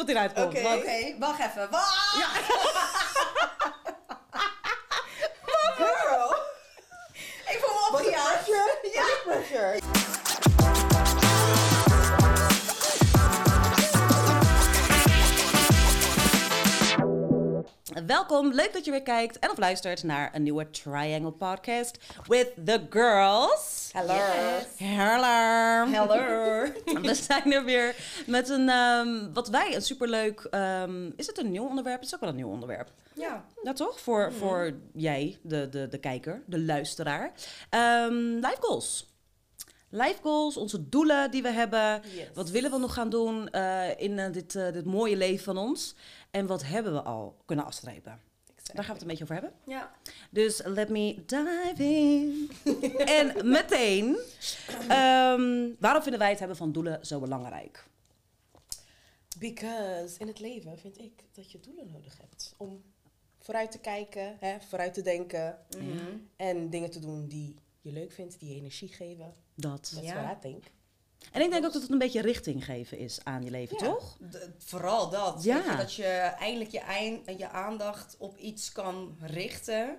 wat hieruit komt. Oké. want- Oké, wacht even. Wacht! Girl. Ik voel me opgejaagd. Ja. Pressure. Welkom, leuk dat je weer kijkt en of luistert naar een nieuwe Triangle podcast with the girls. Hello. Hello. Hello. We zijn er weer met een, ehm, wat wij een superleuk, ehm, is het een nieuw onderwerp? Het is ook wel een nieuw onderwerp. Ja. Ja, toch? Voor, voor jij, de, de, de kijker, de luisteraar. Ehm life goals. Life goals, onze doelen die we hebben. Yes. Wat willen we nog gaan doen eh, in eh, dit, eh, dit mooie leven van ons? En wat hebben we al kunnen afstrepen? Daar gaan we het een beetje over hebben. Ja. Dus let me dive in. en meteen, ehm, waarom vinden wij het hebben van doelen zo belangrijk? Because in het leven vind ik dat je doelen nodig hebt. Om vooruit te kijken, hè, vooruit te denken. En dingen te doen die je leuk vindt, die je energie geven. Dat. That's Ja. what I think. En ik denk ook dat het een beetje richting geven is aan je leven, Ja. toch? Vooral dat. Ja. Je, dat je eindelijk je, eind, je aandacht op iets kan richten.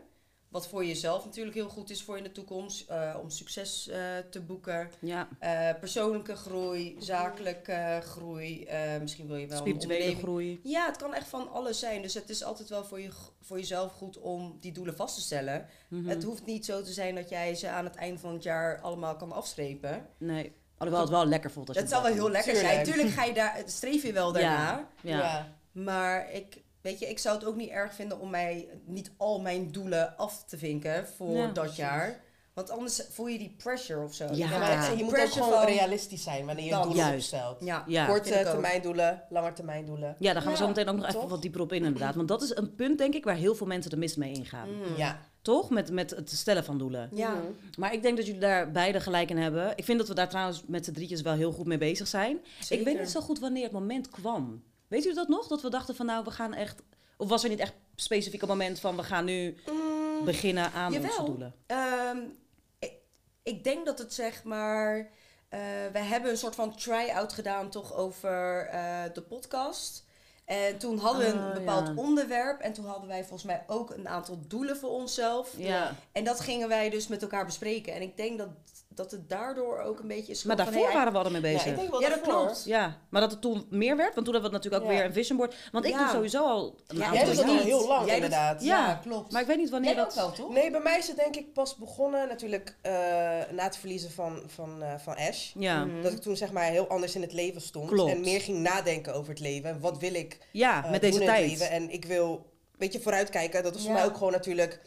Wat voor jezelf natuurlijk heel goed is voor in de toekomst. eh, om succes eh, te boeken. Ja. Eh, persoonlijke groei, zakelijke groei. misschien wil je wel Spirituele groei. Ja, het kan echt van alles zijn. Dus het is altijd wel voor, je, voor jezelf goed om die doelen vast te stellen. Mhm. Het hoeft niet zo te zijn dat jij ze aan het eind van het jaar allemaal kan afstrepen. Nee. Alhoewel het wel lekker voelt als je Het zal wel dat heel lekker Tuurlijk. zijn. Tuurlijk ga je daar, streef je wel daarna. Ja. ja. Maar ik, weet je, ik zou het ook niet erg vinden om mij niet al mijn doelen af te vinken voor Ja. dat jaar. Want anders voel je die pressure of zo. Ja. Maar je moet ook gewoon van- realistisch zijn wanneer je Dat. doelen Juist. opstelt. Ja, Ja. Korte termijn doelen, lange termijn doelen. Ja, daar gaan we zo meteen ook nog even wat dieper op in inderdaad. Want dat is een punt, denk ik, waar heel veel mensen de mist mee ingaan. Mm. Ja. Toch? Met, met het stellen van doelen. Ja. Maar ik denk dat jullie daar beide gelijk in hebben. Ik vind dat we daar trouwens met z'n drietjes wel heel goed mee bezig zijn. Ik weet niet zo goed wanneer het moment kwam. Weet jullie dat nog? Dat we dachten van nou, we gaan echt... Of was er niet echt specifiek een moment van we gaan nu Mm, beginnen aan onze doelen? Ehm, ik, ik denk dat het zeg maar. eh, we hebben een soort van try-out gedaan toch over eh, de podcast. En toen hadden we een Oh, bepaald ja. onderwerp. En toen hadden wij volgens mij ook een aantal doelen voor onszelf. Ja. En dat gingen wij dus met elkaar bespreken. En ik denk dat, dat het daardoor ook een beetje is Maar van, daarvoor hey, waren we al ermee Ja, bezig. ik denk wel Ja, dat klopt. Ja, maar dat het toen meer werd, want toen hebben we natuurlijk ook Ja. weer een vision board. Want ik Ja. doe sowieso al een Ja, aantal Jij doet dat al heel lang Jij inderdaad. Ja. Ja, klopt. Maar ik weet niet wanneer Jij dat... ook wel, toch? Nee, bij mij is het denk ik pas begonnen natuurlijk eh, na het verliezen van, van, eh, van Ash. Ja, Mhm. Dat ik toen zeg maar heel anders in het leven stond. Klopt. En meer ging nadenken over het leven. En wat wil ik ja eh, met doen deze in het tijd. leven. En ik wil, weet je, vooruitkijken. Dat was voor mij ook gewoon natuurlijk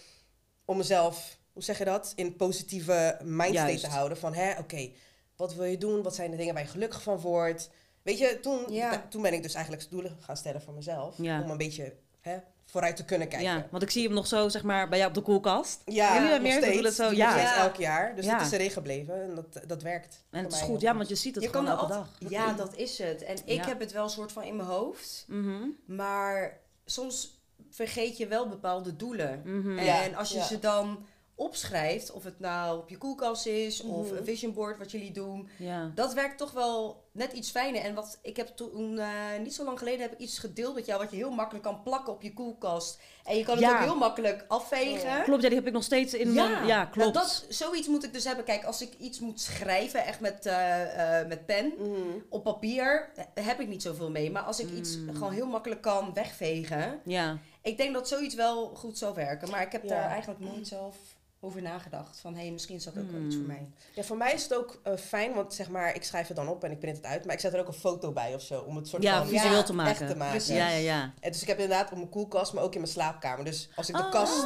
om mezelf, hoe zeg je dat? In positieve mindstate Juist. te houden. Van, hè, oké, wat wil je doen? Wat zijn de dingen waar je gelukkig van wordt? Weet je, toen, Ja. toen ben ik dus eigenlijk doelen gaan stellen voor mezelf. Ja. Om een beetje hè, vooruit te kunnen kijken. Ja, want ik zie hem nog zo, zeg maar, bij jou op de koelkast. Ja, Jullie meer steeds. doelen zo, Doe ja. Ja. elk jaar. Dus Ja. dat is erin gebleven en dat, dat werkt. En het is goed, ja, want je ziet het je gewoon kan er elke altijd- dag. Ja, dat is het. En ik Ja. heb het wel een soort van in mijn hoofd. Mhm, Maar soms vergeet je wel bepaalde doelen. mhm. En Ja, als je ja. ze dan opschrijft, of het nou op je koelkast is of Mhm. een vision board wat jullie doen, Ja. dat werkt toch wel net iets fijner. En wat ik heb toen, eh, niet zo lang geleden, heb ik iets gedeeld met jou wat je heel makkelijk kan plakken op je koelkast. En je kan het Ja. ook heel makkelijk afvegen. Klopt, ja, die heb ik nog steeds in mijn... Ja, nou, klopt. dat, zoiets moet ik dus hebben. Kijk, als ik iets moet schrijven, echt met, eh, eh, met pen, Mhm. op papier, heb ik niet zoveel mee. Maar als ik iets Mm. gewoon heel makkelijk kan wegvegen, Ja, ik denk dat zoiets wel goed zou werken. Maar ik heb Ja. daar eigenlijk nooit zelf over nagedacht. Van, hé, hey, misschien is dat ook wel iets voor Mm. mij. Ja, voor mij is het ook eh, fijn, want zeg maar, ik schrijf het dan op en ik print het uit, maar ik zet er ook een foto bij of zo, om het soort ja van visueel ja, te maken. echt te maken. Precies. Ja, ja, ja. En dus ik heb inderdaad op mijn koelkast, maar ook in mijn slaapkamer. Dus als ik de Oh. kast,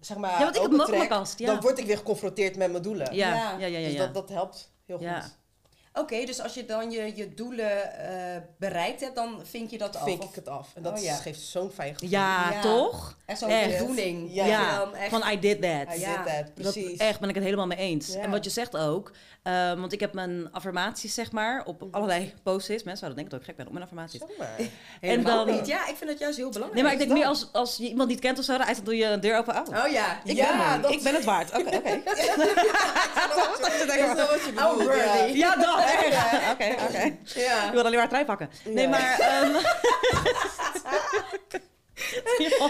zeg maar, Ja, want ik heb ook mijn kast, ja. dan word ik weer geconfronteerd met mijn doelen. Ja, Ja. ja, ja, ja. Dus dat, dat helpt heel Ja. goed. Oké, dus als je dan je, je doelen eh, bereikt hebt, dan vind je dat af? Vink Of ik het af. En dat Oh, ja. geeft zo'n fijn gevoel. Ja, Ja. toch? Echt zo'n voldoening. Ja. Echt- van I did that. I Ja. did that, Dat, precies. echt ben ik het helemaal mee eens. Ja. En wat je zegt ook, ehm, want ik heb mijn affirmaties zeg maar op Mhm. allerlei post-its. Mensen zouden denken dat ik gek ben op mijn affirmaties. Helemaal dan- niet. Ja, ik vind dat juist heel belangrijk. Nee, maar ik denk meer als, als je iemand niet kent of zo, dan doe je een deur open. Oh, Oh ja. ik, Ja, ben dat- ik ben het waard. Oké, oké. Ja, dat. Oké, oké. Ja. Ik wil alleen maar trui pakken. Nee, Ja. maar... ehm,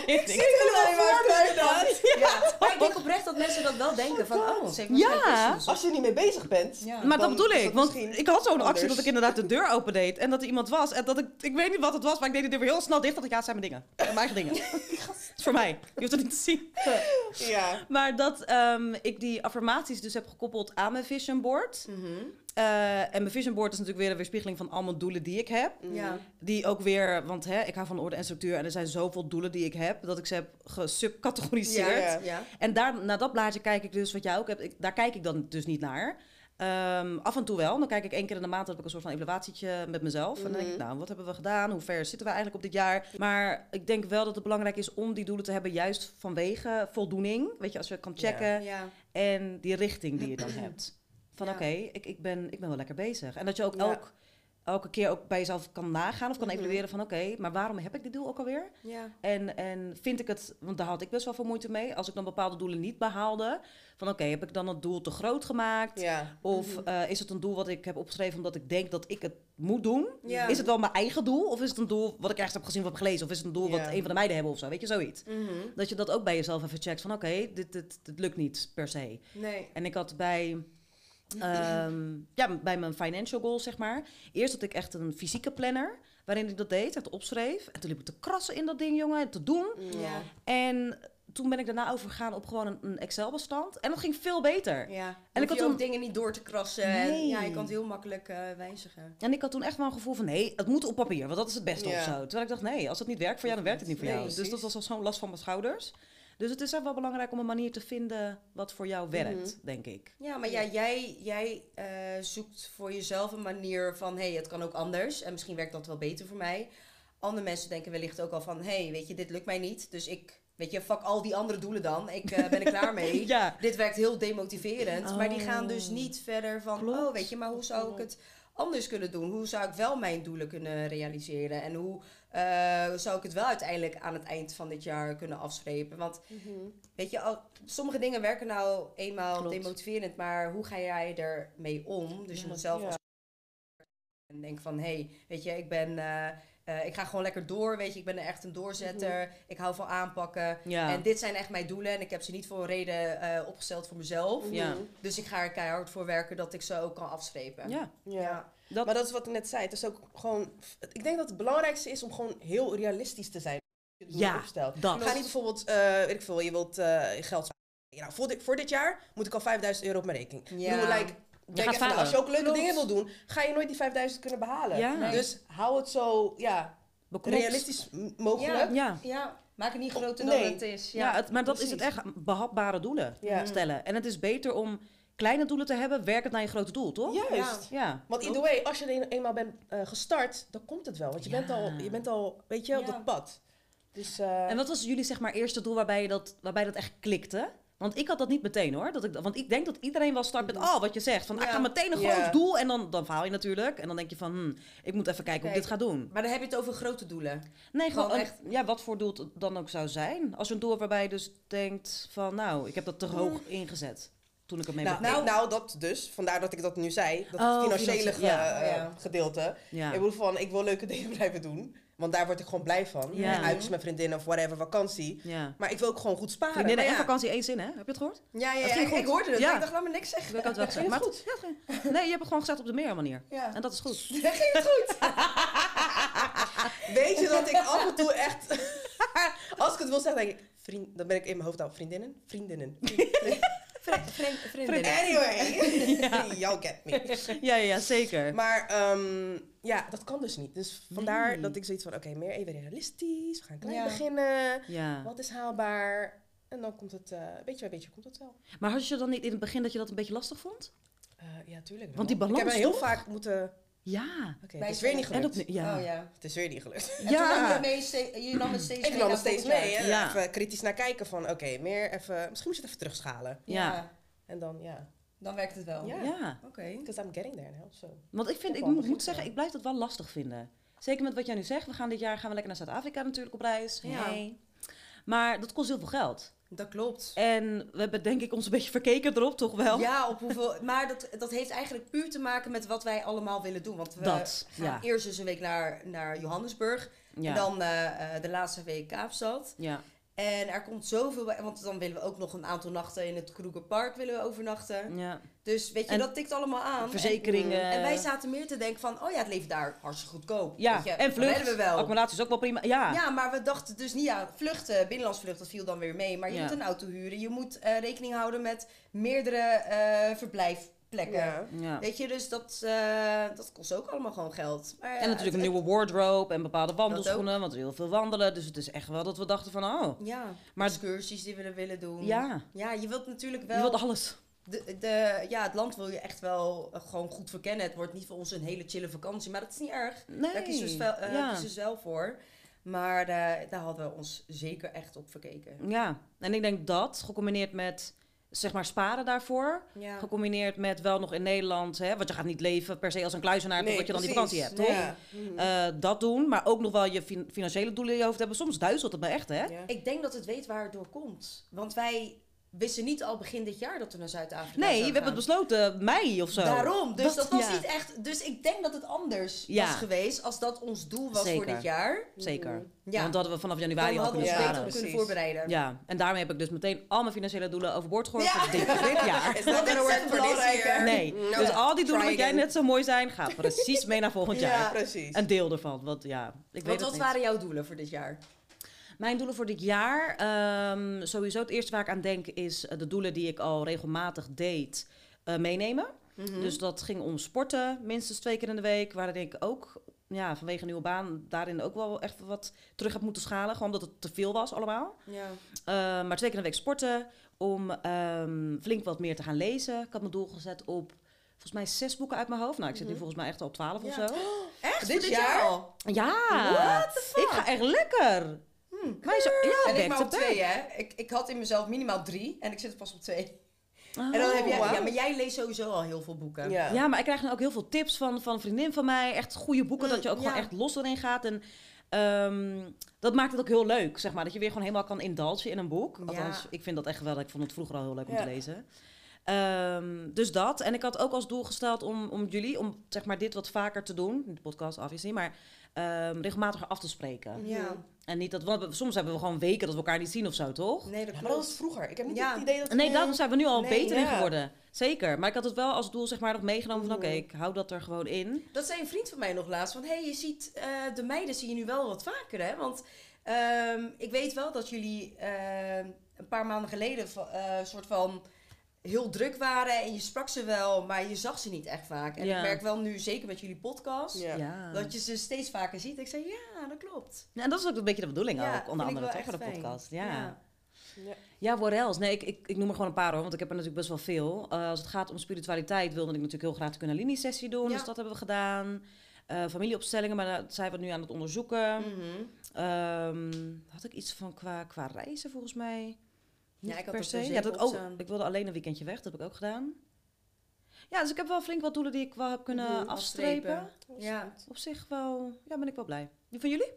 Ik Zit er alleen maar. Ja, maar ik denk oprecht dat mensen dat wel denken van, oh, ze heeft Ja. Als je er niet mee bezig bent. Ja. Maar dat bedoel ik, dat want ik had zo'n actie dat ik inderdaad de deur opendeed en dat er iemand was. En dat ik, ik weet niet wat het was, maar ik deed de deur weer heel snel dicht. Dat ik, ja, het zijn mijn dingen. Mijn eigen dingen. Het is voor mij. Je hoeft het niet te zien. Ja. Maar dat ehm, ik die affirmaties dus heb gekoppeld aan mijn vision board. Mhm. Eh, en mijn vision board is natuurlijk weer een weerspiegeling van allemaal doelen die ik heb. Ja. Die ook weer, want hè, ik hou van orde en structuur en er zijn zoveel doelen die ik heb, dat ik ze heb gesubcategoriseerd. Ja, ja. Ja. En daar, naar dat blaadje kijk ik dus, wat jij ook hebt, ik, daar kijk ik dan dus niet naar. Ehm, af en toe wel. Dan kijk ik één keer in de maand, heb ik een soort van evaluatietje met mezelf. En dan denk ik, nou, wat hebben we gedaan? Hoe ver zitten we eigenlijk op dit jaar? Maar ik denk wel dat het belangrijk is om die doelen te hebben, juist vanwege voldoening. Weet je, als je kan checken. Ja. En die richting die je dan hebt. Van Ja. oké, ik, ik, ben, ik ben wel lekker bezig. En dat je ook elk, elke keer ook bij jezelf kan nagaan of kan Mhm. evalueren van oké, maar waarom heb ik dit doel ook alweer? Ja. En, en vind ik het, want daar had ik best wel veel moeite mee, als ik dan bepaalde doelen niet behaalde. Van oké, heb ik dan het doel te groot gemaakt? Ja. Of Mhm. eh, is het een doel wat ik heb opgeschreven omdat ik denk dat ik het moet doen? Ja. Is het wel mijn eigen doel? Of is het een doel wat ik ergens heb gezien of heb gelezen? Of is het een doel wat een van de meiden hebben of zo? Weet je, zoiets. Mhm. Dat je dat ook bij jezelf even checkt van oké, dit, dit, dit lukt niet per se. Nee. En ik had bij, ehm, ja, bij mijn financial goals, zeg maar. Eerst had ik echt een fysieke planner. Waarin ik dat deed, echt opschreef. En toen liep ik te krassen in dat ding, jongen. en Te doen. Ja. En toen ben ik daarna overgegaan op gewoon een, een Excel-bestand. En dat ging veel beter. Ja. En ik had ook toen- dingen niet door te krassen. En, ja, je kan het heel makkelijk eh, wijzigen. En ik had toen echt wel een gevoel van... nee, het moet op papier, want dat is het beste Ja. of zo. Terwijl ik dacht, nee, als het niet werkt voor jou, dan werkt het niet voor jou. Dus dat was al zo'n last van mijn schouders. Dus het is echt wel belangrijk om een manier te vinden wat voor jou werkt, denk ik. Ja, maar ja, jij, jij eh, zoekt voor jezelf een manier van... hé, hey, het kan ook anders. En misschien werkt dat wel beter voor mij. Andere mensen denken wellicht ook al van... hé, hey, weet je, dit lukt mij niet. Dus ik, weet je, fuck al die andere doelen dan. Ik eh, ben er klaar mee. Ja, Dit werkt heel demotiverend. Maar die gaan dus Oh. niet verder van... Klopt. oh, weet je, maar hoe zou ik het anders kunnen doen? Hoe zou ik wel mijn doelen kunnen realiseren? En hoe eh, zou ik het wel uiteindelijk aan het eind van dit jaar kunnen afstrepen? Want Weet je, al, sommige dingen werken nou eenmaal Klopt. demotiverend, maar hoe ga jij ermee om? Dus je moet zelf Ja. als en denk van, hé, hey, weet je, ik ben, eh, eh, ik ga gewoon lekker door, weet je, ik ben echt een doorzetter, ik hou van aanpakken. ja. En dit zijn echt mijn doelen en ik heb ze niet voor een reden eh, opgesteld voor mezelf. Ja. Dus ik ga er keihard voor werken dat ik ze ook kan afstrepen. ja. Ja. Dat, Maar dat is wat ik net zei. Het is ook gewoon... Ik denk dat het belangrijkste is om gewoon heel realistisch te zijn. Ja, opstelt. dat. Ga niet bijvoorbeeld, eh, weet ik veel, je wilt eh, geld sparen. Nou, voor, dit, voor dit jaar moet ik al 5000 euro op mijn rekening. Ik Ja. bedoel, like, denk gaat even na, falen. als je ook leuke Klopt. dingen wil doen, ga je nooit die 5000 kunnen behalen. Ja. Nee. Dus hou het zo ja, beknopt. realistisch mogelijk. Ja. Ja, maak het niet groter Nee. dan het is. Ja, het, maar dat is het echt behapbare doelen Ja. stellen. En het is beter om kleine doelen te hebben, werkend naar je grote doel, toch? Juist. Ja. Want either way, als je er een- eenmaal bent eh, gestart, dan komt het wel. Want je, Ja. bent, al, je bent al, weet je, op dat pad. Dus, eh, En wat was jullie zeg maar eerste doel waarbij, je dat, waarbij dat echt klikte? Want ik had dat niet meteen hoor. Dat ik, want ik denk dat iedereen wel start met, oh wat je zegt. Van, ik ga meteen een Ja. groot doel. En dan, dan faal je natuurlijk. En dan denk je van, hm, ik moet even kijken hoe ik dit ga doen. Maar dan heb je het over grote doelen. Nee, gewoon, Gewoon een- ja, wat voor doel het dan ook zou zijn. Als je een doel waarbij je dus denkt van, nou, ik heb dat te hoog ingezet. Toen ik ermee nou, begon. nou, nou, dat dus. Vandaar dat ik dat nu zei. Dat Oh, financiële ja. eh, gedeelte. Ik bedoel van, ik wil leuke dingen blijven doen. Want daar word ik gewoon blij van. Ja. Uitjes met vriendinnen of whatever, vakantie. ja. Maar ik wil ook gewoon goed sparen. Vriendinnen Maar en ja, vakantie één zin, hè? Heb je het gehoord? Ja, ja, Dat ja ging ik, goed. ik hoorde het. Ja. Ik dacht, laat me niks zeggen. Ik had het wel gezegd. Het ja, ging- nee, je hebt het gewoon gezegd op de meer manier. Ja. En dat is goed. ging het goed. Weet je dat ik af en toe echt... als ik het wil zeggen, denk ik... Vriend, dan ben ik in mijn hoofd al vriendinnen. Vriendinnen. Vriend, vriend, vriendinnen. Anyway. Y'all get me. Ja, ja, ja, zeker. Maar ehm, ja, dat kan dus niet. Dus vandaar Nee. dat ik zoiets van, oké, meer even realistisch. We gaan klein Ja. beginnen. Ja. Wat is haalbaar? En dan komt het, eh beetje bij beetje komt het wel. Maar had je dan niet in het begin dat je dat een beetje lastig vond? Eh, ja, tuurlijk wel. Want die balans Ik heb heel toch? vaak moeten... Ja. Het is weer niet. En gelukt. op, ja. Oh ja. Het is weer niet gelukt. Nam je, Ja. mee je nam het steeds Ik nam het steeds mee. jaar. Hè? Ja. Even kritisch naar kijken van, oké, meer even... Misschien moet je het even terugschalen. Ja. En dan, ja. Dan werkt het wel. Ja. Ja. Oké. Because I'm getting there now, so. Want ik vind, ik moet, zeggen, ik blijf dat wel lastig vinden. Zeker met wat jij nu zegt. We gaan dit jaar gaan we lekker naar Zuid-Afrika natuurlijk op reis. Ja. Hey. Maar dat kost heel veel geld. Dat klopt. En we hebben denk ik ons een beetje verkeken erop, toch wel? Ja, op hoeveel. Maar dat, dat heeft eigenlijk puur te maken met wat wij allemaal willen doen. Want we Dat, gaan ja. eerst dus een week naar, naar Johannesburg. Ja. En dan eh, eh, de laatste week Kaapstad. Ja. En er komt zoveel bij, want dan willen we ook nog een aantal nachten in het Kroegerpark willen we overnachten. ja. Dus weet je, En dat tikt allemaal aan. Verzekeringen. En, en wij zaten meer te denken van, oh ja, het leeft daar hartstikke goedkoop. Ja, weet je, en vlucht. we wel. Accommodatie is ook wel prima. Ja. Ja, maar we dachten dus niet aan vluchten, binnenlandsvlucht, dat viel dan weer mee. Maar je Ja. moet een auto huren, je moet eh, rekening houden met meerdere eh, verblijfplekken. Ja. Ja. Weet je, dus dat, eh, dat kost ook allemaal gewoon geld. Maar, ja, En natuurlijk een nieuwe wardrobe en bepaalde wandelschoenen, want we heel veel wandelen. Dus het is echt wel dat we dachten van, oh, Ja, Maar- excursies die we willen doen. ja, Ja, je wilt natuurlijk je wel... wilt alles. De, de, ja, het land wil je echt wel eh, gewoon goed verkennen. Het wordt niet voor ons een hele chille vakantie, maar dat is niet erg. Nee. Daar kiezen dus wel, eh, dus voor. Maar eh, daar hadden we ons zeker echt op verkeken. ja, en ik denk dat, gecombineerd met, zeg maar, sparen daarvoor. Ja. Gecombineerd met wel nog in Nederland, hè, want je gaat niet leven per se als een kluizenaar totdat je dan die vakantie hebt, toch? Ja. Mhm. Eh, dat doen, maar ook nog wel je fin- financiële doelen in je hoofd hebben. Soms duizelt het me echt, hè? Ja. Ik denk dat het weet waar het door komt. Want wij wisten niet al begin dit jaar dat we naar Zuid-Afrika Nee, we hebben het gaan. besloten mei of zo. Daarom. Dus Dat- dat, was ja. niet echt... Dus ik denk dat het anders Ja. was geweest als dat ons doel was voor dit jaar. Zeker. Ja. Want dat hadden we vanaf Dan januari al hadden we kunnen ons Ja, beter kunnen voorbereiden. Ja, en daarmee heb ik dus meteen al mijn financiële doelen overboord gegooid Ja. voor dit, dit jaar. Work for this year. Nee, No. dus al die doelen wat jij net zo mooi zijn, gaat precies mee naar volgend Ja. jaar. Precies. Een deel ervan, want ja, ik weet Wat, het wat niet. waren jouw doelen voor dit jaar? Mijn doelen voor dit jaar, ehm, sowieso het eerste waar ik aan denk is eh, de doelen die ik al regelmatig deed, eh, meenemen. Mhm. Dus dat ging om sporten, minstens twee keer in de week, waarin ik ook ja, vanwege een nieuwe baan daarin ook wel echt wat terug heb moeten schalen. Gewoon omdat het te veel was allemaal. Ja. Eh, maar twee keer in de week sporten, om ehm, flink wat meer te gaan lezen. Ik had mijn doel gezet op volgens mij zes boeken uit mijn hoofd. Nou, ik zit nu volgens mij echt al op twaalf of zo. Echt? Dit jaar? al? Ja, What the fuck? ik ga echt lekker. Hmm, Maar zo, ja, En ik maar op twee, hè? Ik, ik had in mezelf minimaal drie en ik zit er pas op twee. Oh, en dan heb jij, ja, maar jij leest sowieso al heel veel boeken. Ja. Ja, maar ik krijg dan ook heel veel tips van, van een vriendin van mij. Echt goede boeken, Mm, dat je ook ja. gewoon echt los erin gaat. En ehm, dat maakt het ook heel leuk, zeg maar. Dat je weer gewoon helemaal kan indulgen in een boek. Ja. Althans, ik vind dat echt geweldig. Ik vond het vroeger al heel leuk om Ja. te lezen. Ehm, dus dat. En ik had ook als doel gesteld om, om jullie, om zeg maar dit wat vaker te doen. De podcast, obviously, maar ehm, regelmatiger af te spreken. Ja. En niet dat, want soms hebben we gewoon weken dat we elkaar niet zien of zo, toch? Nee, dat Ja, maar dat was vroeger. Ik heb niet Ja. het idee dat Nee, daar zijn we nu al Nee, beter in geworden. Zeker. Maar ik had het wel als doel zeg maar nog meegenomen van oké, ik hou dat er gewoon in. Dat zei een vriend van mij nog laatst. Van, hé, hey, je ziet, eh, de meiden zie je nu wel wat vaker, hè? Want ehm, ik weet wel dat jullie ehm, een paar maanden geleden va- eh, soort van heel druk waren. En je sprak ze wel, maar je zag ze niet echt vaak. En Ja. ik merk wel nu, zeker met jullie podcast, Ja. dat je ze steeds vaker ziet. Ik zei, ja, dat klopt. Ja, en dat is ook een beetje de bedoeling Ja, ook, onder andere toch, voor de podcast. Ja. ja. Ja. Ja. what else? Nee, ik, ik, ik noem er gewoon een paar hoor, want ik heb er natuurlijk best wel veel. Eh, als het gaat om spiritualiteit wilde ik natuurlijk heel graag de Kundalini-sessie doen. Ja. Dus dat hebben we gedaan. Eh, familieopstellingen, maar dat zijn we nu aan het onderzoeken. Mhm. Ehm, had ik iets van qua, qua reizen volgens mij? Ja, ik had per se. Ja, zeker dat ik, ook, staan. ik wilde alleen een weekendje weg, dat heb ik ook gedaan. Ja, dus ik heb wel flink wat doelen die ik wel heb kunnen afstrepen. afstrepen. Ja. Op zich wel, ja, ben ik wel blij. Die van jullie?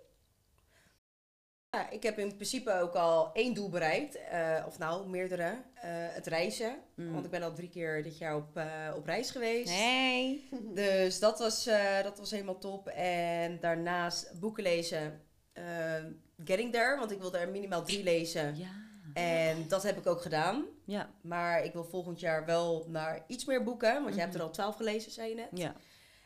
Ja, ik heb in principe ook al één doel bereikt. eh, of nou, meerdere. eh, het reizen. Mm. Want ik ben al drie keer dit jaar op, eh, op reis geweest. Nee. Dus dat was, dat was helemaal top. En daarnaast boeken lezen. getting there, want ik wilde er minimaal drie lezen. Ja. En dat heb ik ook gedaan. Ja, Maar ik wil volgend jaar wel naar iets meer boeken. Want je hebt er al twaalf gelezen, zei je net. ja.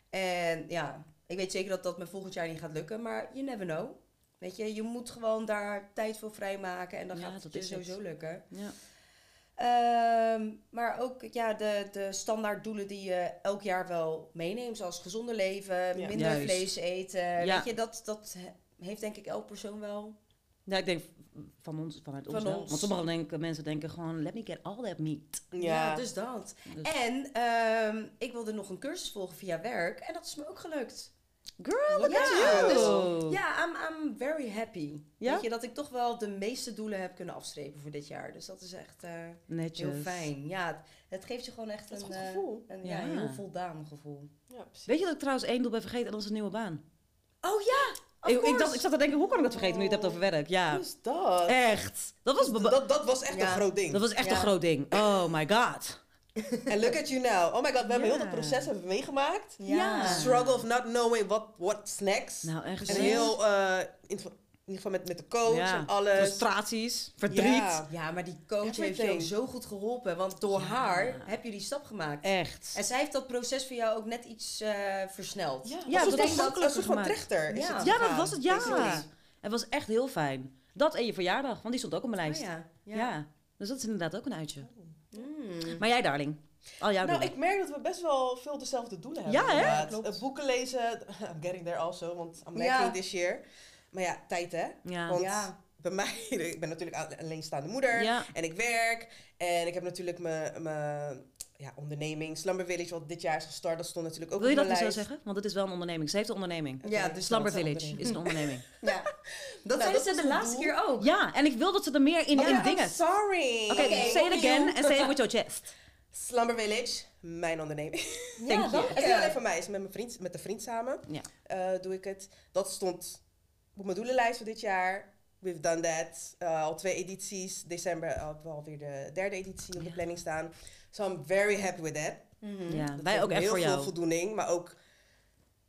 En ja, ik weet zeker dat dat me volgend jaar niet gaat lukken. Maar you never know. Weet je, je moet gewoon daar tijd voor vrijmaken. En dan Ja, gaat het je sowieso lukken. ja. Ehm, maar ook ja, de, de standaard doelen die je elk jaar wel meeneemt. Zoals gezonder leven, Ja. minder Juist. vlees eten. Ja. Weet je, dat, dat he- heeft denk ik elk persoon wel. Ja, ik denk van ons, vanuit ons Van ons. Want sommige denken, mensen denken gewoon, let me get all that meat. Ja. dus dat. Dus- En ehm, ik wilde nog een cursus volgen via werk. En dat is me ook gelukt. Girl, look Ja, at you! dus- Ja, I'm, I'm very happy. Ja? Weet je, dat ik toch wel de meeste doelen heb kunnen afstrepen voor dit jaar. Dus dat is echt eh, heel fijn. Ja, het, het geeft je gewoon echt Dat een, goed eh, gevoel. een Ja. ja. heel voldaan gevoel. Ja, precies. Weet je dat ik trouwens één doel ben vergeten en dat is een nieuwe baan? Oh ja, Ik, ik, dacht, ik zat te denken, hoe kan ik dat vergeten nu je het hebt over werk? Ja, Hoe is dat? echt. Dat was, Dat, dat, dat was echt Ja. een groot ding. dat was echt Ja. een groot ding. Oh my god. And look at you now. Oh my god, we hebben heel dat proces hebben we meegemaakt. Ja. Struggle of not knowing what, what's next. Nou, echt. en heel, eh, ieder geval met, met de coach Ja. en alles. Frustraties, verdriet. Ja. Ja, maar die coach heeft ook zo goed geholpen. Want door Ja. haar heb je die stap gemaakt. Echt. En zij heeft dat proces voor jou ook net iets eh, versneld. Ja, Ja, als dat makkelijker als een soort van gemaakt. trechter. Is Ja. het Ja, dat was het, ja. basically. Het was echt heel fijn. Dat en je verjaardag, want die stond ook op mijn Oh, lijst. ja. ja. Ja. Dus dat is inderdaad ook een uitje. Mm. Maar jij, darling? Al jouw Nou, doelen. ik merk dat we best wel veel dezelfde doelen hebben. Ja, hè? boeken lezen, I'm getting there also, want I'm Ja. working this year. Maar ja, tijd hè. Ja. Want Ja. bij mij, ik ben natuurlijk alleenstaande moeder. Ja. En ik werk. En ik heb natuurlijk mijn, mijn ja, onderneming, Slumber Village, wat dit jaar is gestart. Dat stond natuurlijk ook Wil je dat niet zo zeggen? Want het is wel een onderneming. Ze heeft een onderneming. Ja, dus Slumber dat is een Village is een onderneming. Ja. Dat Nou, zeiden dat ze is de laatste doel. keer ook. Ja, en ik wil dat ze er meer in, Oh, in dingen. sorry. Oké, say it again and say it with your chest. Slumber Village, mijn onderneming. Ja, Thank you. dank Het is je. niet alleen van mij, het is met, mijn vriend, met de vriend samen. Ja. eh, doe ik het. Dat stond op mijn doelenlijst voor dit jaar. We've done that. Eh, al twee edities. December eh, hebben we alweer de derde editie op de planning staan. So I'm very happy with that. Mhm. Ja, Dat wij ook echt heel voor veel jou. voldoening. Maar ook,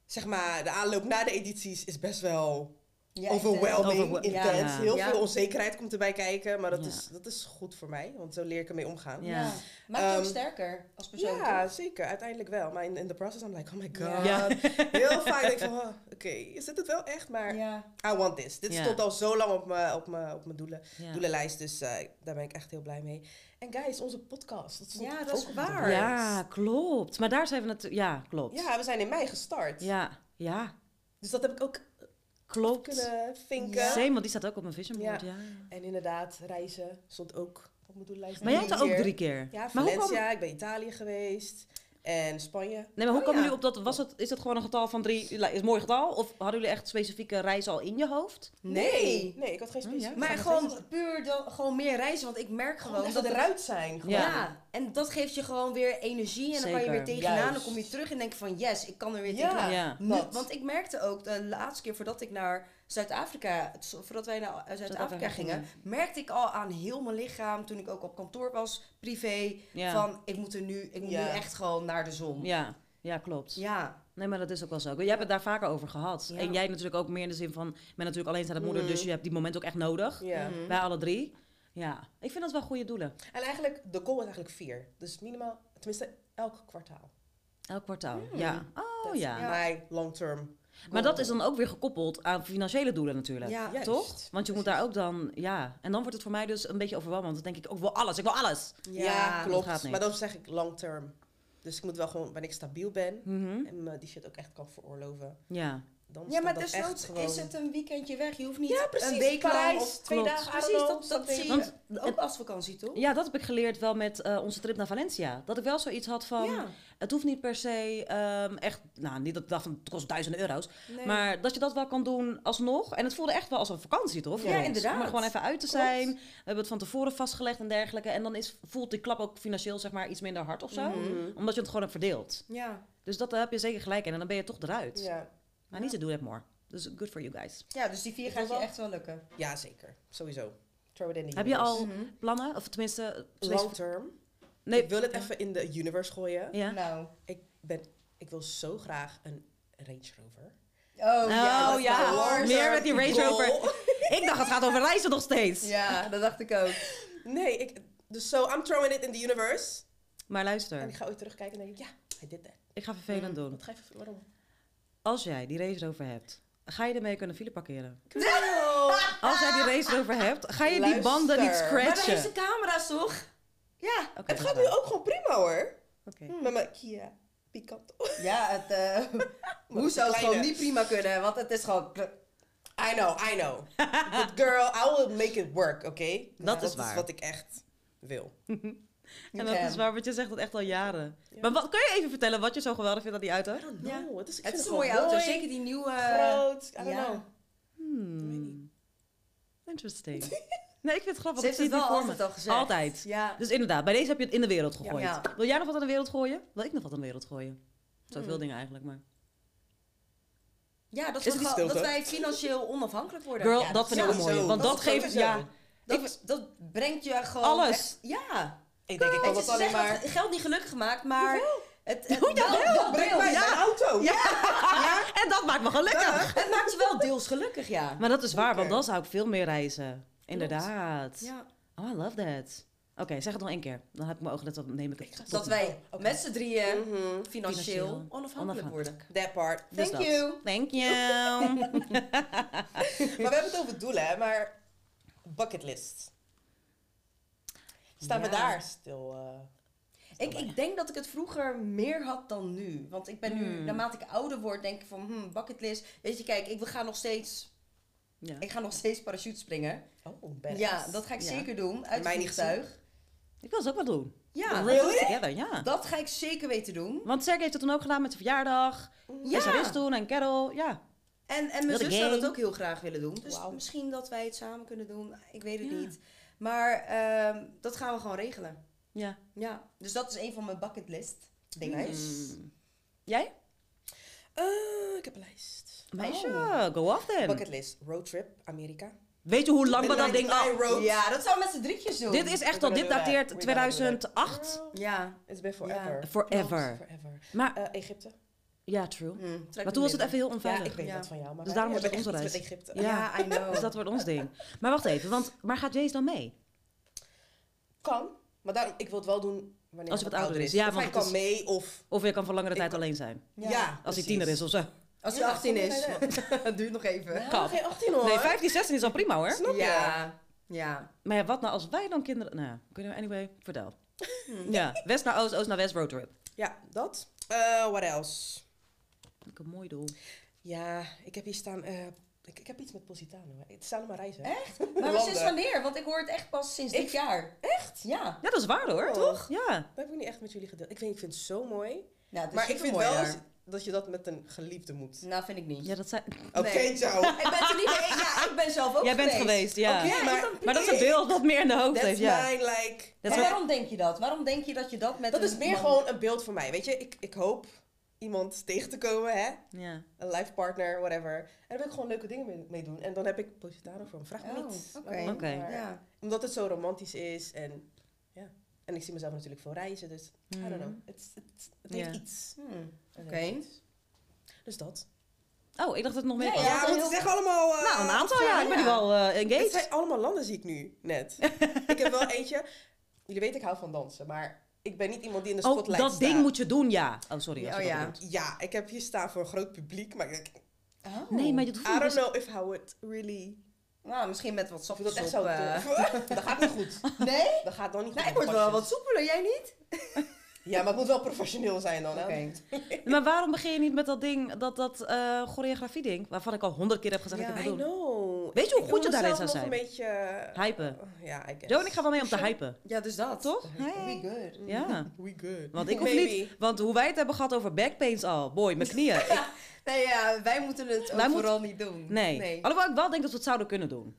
zeg maar, de aanloop na de edities is best wel Ja, overwhelming, Overwel- intens. ja. Heel Ja. veel onzekerheid komt erbij kijken. Maar dat, Ja. is, dat is goed voor mij. Want zo leer ik ermee omgaan. Ja. Ja. Maakt je ook Ehm, sterker als persoon. Ja, toch? zeker. Uiteindelijk wel. Maar in, in the process, I'm like, oh my god. Ja. Heel vaak denk ik van, oh, oké, is dit het wel echt? Maar Ja. I want this. Dit Ja. stond al zo lang op mijn op mijn- op mijn doelen, Ja. doelenlijst. Dus eh, daar ben ik echt heel blij mee. En guys, onze podcast. Dat Ja, ook dat is waar. Ja, klopt. Maar daar zijn we natuurlijk... Ja, klopt. Ja, we zijn in mei gestart. Ja, ja, Dus dat heb ik ook klopt. kunnen vinken. Ja. Same, want die staat ook op mijn vision board. Ja. En inderdaad, reizen stond ook op mijn doelenlijst. Maar jij hebt er ook drie keer. Ja, maar hoe kwam, Valencia. Ik ben Italië geweest. En Spanje. nee, maar hoe Oh, kwamen ja. jullie op dat... Was het, is het gewoon een getal van drie? Is het een mooi getal? Of hadden jullie echt specifieke reizen al in je hoofd? Nee. Nee, ik had geen Oh, specifiek. ja? Maar gewoon steeds- puur dan, gewoon meer reizen. Want ik merk Gewoon gewoon even dat eruit zijn. gewoon. Ja. Ja. en dat geeft je gewoon weer energie. En dan kan je weer Zeker. tegenaan. Dan kom je terug en denk je van yes, ik kan er weer Ja. tegenaan. Ja. Nu- dat. want ik merkte ook de laatste keer voordat ik naar Zuid-Afrika, voordat wij naar Zuid-Afrika Zuid-Afrika gingen, merkte ik al aan heel mijn lichaam, toen ik ook op kantoor was, privé, Ja. van ik moet er nu, ik moet Ja. nu echt gewoon naar de zon. Ja, ja klopt. Ja. Nee, maar dat is ook wel zo. Jij hebt het daar vaker over gehad. Ja. En jij natuurlijk ook meer in de zin van... Ik ben natuurlijk alleenstaande moeder, Mhm. dus je hebt die moment ook echt nodig. Ja. Mhm. Wij alle drie. Ja, ik vind dat wel goede doelen. En eigenlijk, de goal is eigenlijk vier. Dus minimaal, tenminste, elk kwartaal. Elk kwartaal. Ja. Oh That's ja. My long term. Maar dat is dan ook weer gekoppeld aan financiële doelen natuurlijk. Ja. Juist. Toch? Want je moet daar ook dan... Ja. En dan wordt het voor mij dus een beetje overweldigend. Want dan denk ik, ook wel alles. Ik wil alles. Ja, dat klopt. Maar dan zeg ik long term. Dus ik moet wel gewoon, wanneer ik stabiel ben Mhm. en me die shit ook echt kan veroorloven, Ja. dan Ja, maar desnoods gewoon... is het een weekendje weg. Je hoeft niet Ja, precies. een week Parijs, lang of twee Klopt. dagen, Precies, dat, dat zie je ook als vakantie, toch? ja, dat heb ik geleerd wel met eh, onze trip naar Valencia. Dat ik wel zoiets had van... Ja. Het hoeft niet per se ehm, echt... Nou, niet dat ik dacht van het kost duizenden euro's. Nee. Maar dat je dat wel kan doen alsnog. En het voelde echt wel als een vakantie, toch? Ja, inderdaad. Om er gewoon even uit te Klopt. zijn. We hebben het van tevoren vastgelegd en dergelijke. En dan is, voelt die klap ook financieel zeg maar iets minder hard of zo. Mhm. Omdat je het gewoon hebt verdeeld. Ja. Dus dat daar heb je zeker gelijk in. En dan ben je toch eruit. Ja. Maar niet te doen, more. Dus good for you guys. ja, dus die vier gaat je wel- echt wel lukken. ja, zeker. Sowieso. Throw it in the Heb je al Mhm. plannen? Of tenminste... Long term. Nee. Ik wil het even in de universe gooien. Ja. Nou. Ik, ben, ik wil zo graag een Range Rover. Oh, ja, is ja. hoor. Meer met die Range. Rover. Ik dacht, het gaat over reizen nog steeds. Ja, dat dacht ik ook. Nee, ik, dus zo, I'm throwing it in the universe. Maar En luister, ik ga ooit terugkijken en denk ik, ja, I did that. ik ga vervelend doen. Wat ga je waarom? Als jij die Range Rover hebt, ga je ermee kunnen file parkeren? No. Als jij die Range Rover hebt, ga je die banden niet Luister. Maar scratchen? heeft ze camera's, toch? Ja. Het dat gaat is nu ook gewoon prima hoor. Oké. Met mijn Kia Picanto. Ja, het, eh, hoe zou het gewoon niet prima kunnen? Want het is gewoon... I know, I know. But girl, I will make it work, oké? Dat is is waar. wat ik echt wil. En dat is waar, wat je zegt dat echt al jaren. Ja. Maar wat, kun je even vertellen wat je zo geweldig vindt aan die auto? I don't Ja. know. Het is, Het is een mooie auto. mooi, Zeker die nieuwe... Groot. I don't ja. know. Hmm. Interesting. Nee, ik vind het grappig. Ze Ik heeft het het wel altijd al gezegd. Altijd. Ja. Dus inderdaad, bij deze heb je het in de wereld gegooid. Ja. Wil jij nog wat aan de wereld gooien? Wil ik nog wat aan de wereld gooien? Zoveel Hmm. dingen eigenlijk, maar... Ja, dat, Is gewoon- dat wij financieel onafhankelijk worden. Girl, Ja, dat vind ik zo. mooie. Want dat, Dat geeft... Ja, Dat, Ik- dat brengt je gewoon... Alles. echt- ja. Ik denk, ik kan dat alleen zeggen maar... dat geld niet gelukkig maakt, maar... Het, het, Oh, jawel, wel, wel Breng deels. mij mijn auto. Ja. En dat maakt me gelukkig. Het maakt je wel deels gelukkig, ja. Maar dat is waar, want dan zou ik veel meer reizen. Inderdaad. ja. Oh, I love that. Oké, zeg het nog één keer. Dan heb ik mijn ogen net, dan neem ik het. Dat wij Oké. met z'n drieën Mhm. financieel Financieel onafhankelijk onafhankelijk. worden. That part. Dus Thank dat. you. Thank you. Maar we hebben het over doelen, hè. Maar bucketlist. Staan we daar stil? eh, Ik, ik denk dat ik het vroeger meer had dan nu. Want ik ben nu, Hmm. naarmate ik ouder word, denk ik van, hmm, bucketlist. Weet je, kijk, ik ga nog steeds, ja. ik ga nog steeds parachute springen. Oh, badass. Ja, dat ga ik Ja. zeker doen. Uit Mij het niet vliegtuig. Ik wil ze ook wel doen. Ja, Really? together, ja. dat ga ik zeker weten doen. Want Sergej heeft het toen ook gedaan met zijn verjaardag. Ja. En Saris toen en Carol, ja. En, en mijn Wilde zus zou dat game. ook heel graag willen doen. Dus misschien dat wij het samen kunnen doen. Ik weet het Ja. niet. Maar ehm, dat gaan we gewoon regelen. Ja. Ja, dus dat is een van mijn bucketlist dingen. Mm. Jij? Eh, ik heb een lijst. Meisje, Oh. go off then. Bucketlist. Roadtrip, Amerika. Weet je hoe lang we dat ding al... Ja, dat zou met z'n drietjes doen. Dit is echt al, dit dateert We gotta do that. 2008. Ja. It's been forever. Forever. Forever. Maar, Eh, Egypte. ja, true. Mm, Maar toen was het even heel Ja, onveilig. ik weet Ja. dat van jou. Maar Dus daarom wordt het onze met reis. Egypte. Ja, I know. Dus dat wordt ons ding. Maar wacht even, want, maar gaat Jace dan mee? Kan. Maar daarom, ik wil het wel doen wanneer Als je hij wat ouder is. Ja, of want hij het kan is- mee of... Of je kan voor langere tijd kan- alleen zijn. Ja, Als precies. hij tiener is of zo. Als hij Ja, 18 is. Het duurt nog even. Kan. geen 18 hoor. Nee, 15, 16 is al prima hoor. Snap je? Ja. Ja. Maar ja, wat nou als wij dan kinderen... Nou, kunnen we anyway, vertel. Hm. Ja, west naar oost, oost naar west roadtrip. Ja, dat. Eh what else? Ik een mooi doel. Ja, ik heb hier staan... eh, ik, ik heb iets met Positano. hè. Het er maar reizen. Echt? Maar sinds wanneer? Want ik hoor het echt pas sinds dit jaar. Echt? Ja. Ja, dat is waar hoor, Oh. toch? Ja. Dat heb ik niet echt met jullie gedeeld. Ik, weet, ik vind het zo mooi. ja het is maar ik vind mooi wel eens dat je dat met een geliefde moet. Nou, vind ik niet. Ja, dat zijn... Oké, Nee. ciao. Ik ben er niet mee. Ja, ik ben zelf ook Jij bent geweest, ja. Maar- dat is een beeld dat meer in de hoofd That's heeft, ja. mijn, like... En waarom denk je dat? Waarom denk je dat je dat met Dat een is meer man- gewoon een beeld voor mij. Weet je, ik, ik hoop iemand tegen te komen, hè? Ja. Een life partner, whatever. En daar wil ik gewoon leuke dingen mee, mee doen. En dan heb ik Positano voor me. Vraag me Oh, niet. oké. Ja. Omdat het zo romantisch is en ja. En ik zie mezelf natuurlijk veel reizen, dus I don't know. Het, het, het heeft Ja. iets. Hmm, Het Oké. Dus dat. Oh, ik dacht dat het nog meer Nee, was. ja, want ze zeggen allemaal... eh, Nou, een aantal ja. Ik ben nu wel eh, Het engaged. zijn allemaal landen zie ik nu, net. ik heb wel eentje... Jullie weten, ik hou van dansen, maar ik ben niet iemand die in de Oh, spotlight dat staat. ding moet je doen, ja. Oh, sorry. als Oh, dat ja. bedoelt. Ja, ik heb hier staan voor een groot publiek, maar ik denk... Oh. Nee, maar je hoeft I don't know if I would really... Nou, misschien met wat Of soft ik dat echt zou durven. dat gaat niet goed. Nee? Dat gaat dan niet Nou, goed. ik word wel wat soepeler, jij niet? Ja, maar het moet wel professioneel zijn dan. Hè? Maar waarom begin je niet met dat ding, dat, dat eh choreografie ding, waarvan ik al honderd keer heb gezegd Ja, dat ik het wil doen? know. Weet je hoe Ik goed je daarin zou zijn? een beetje... eh, Hypen. Ja, I guess. Jo en ik ga wel mee om te hypen. Ja, dus dat. Toch? We good. Ja. We good. Want ik hoef Maybe. niet, want hoe wij het hebben gehad over backpains al, boy, mijn knieën. Ik- Nee, ja, wij moeten het ook vooral niet doen. nee. Alhoewel ik wel denk dat we het zouden kunnen doen.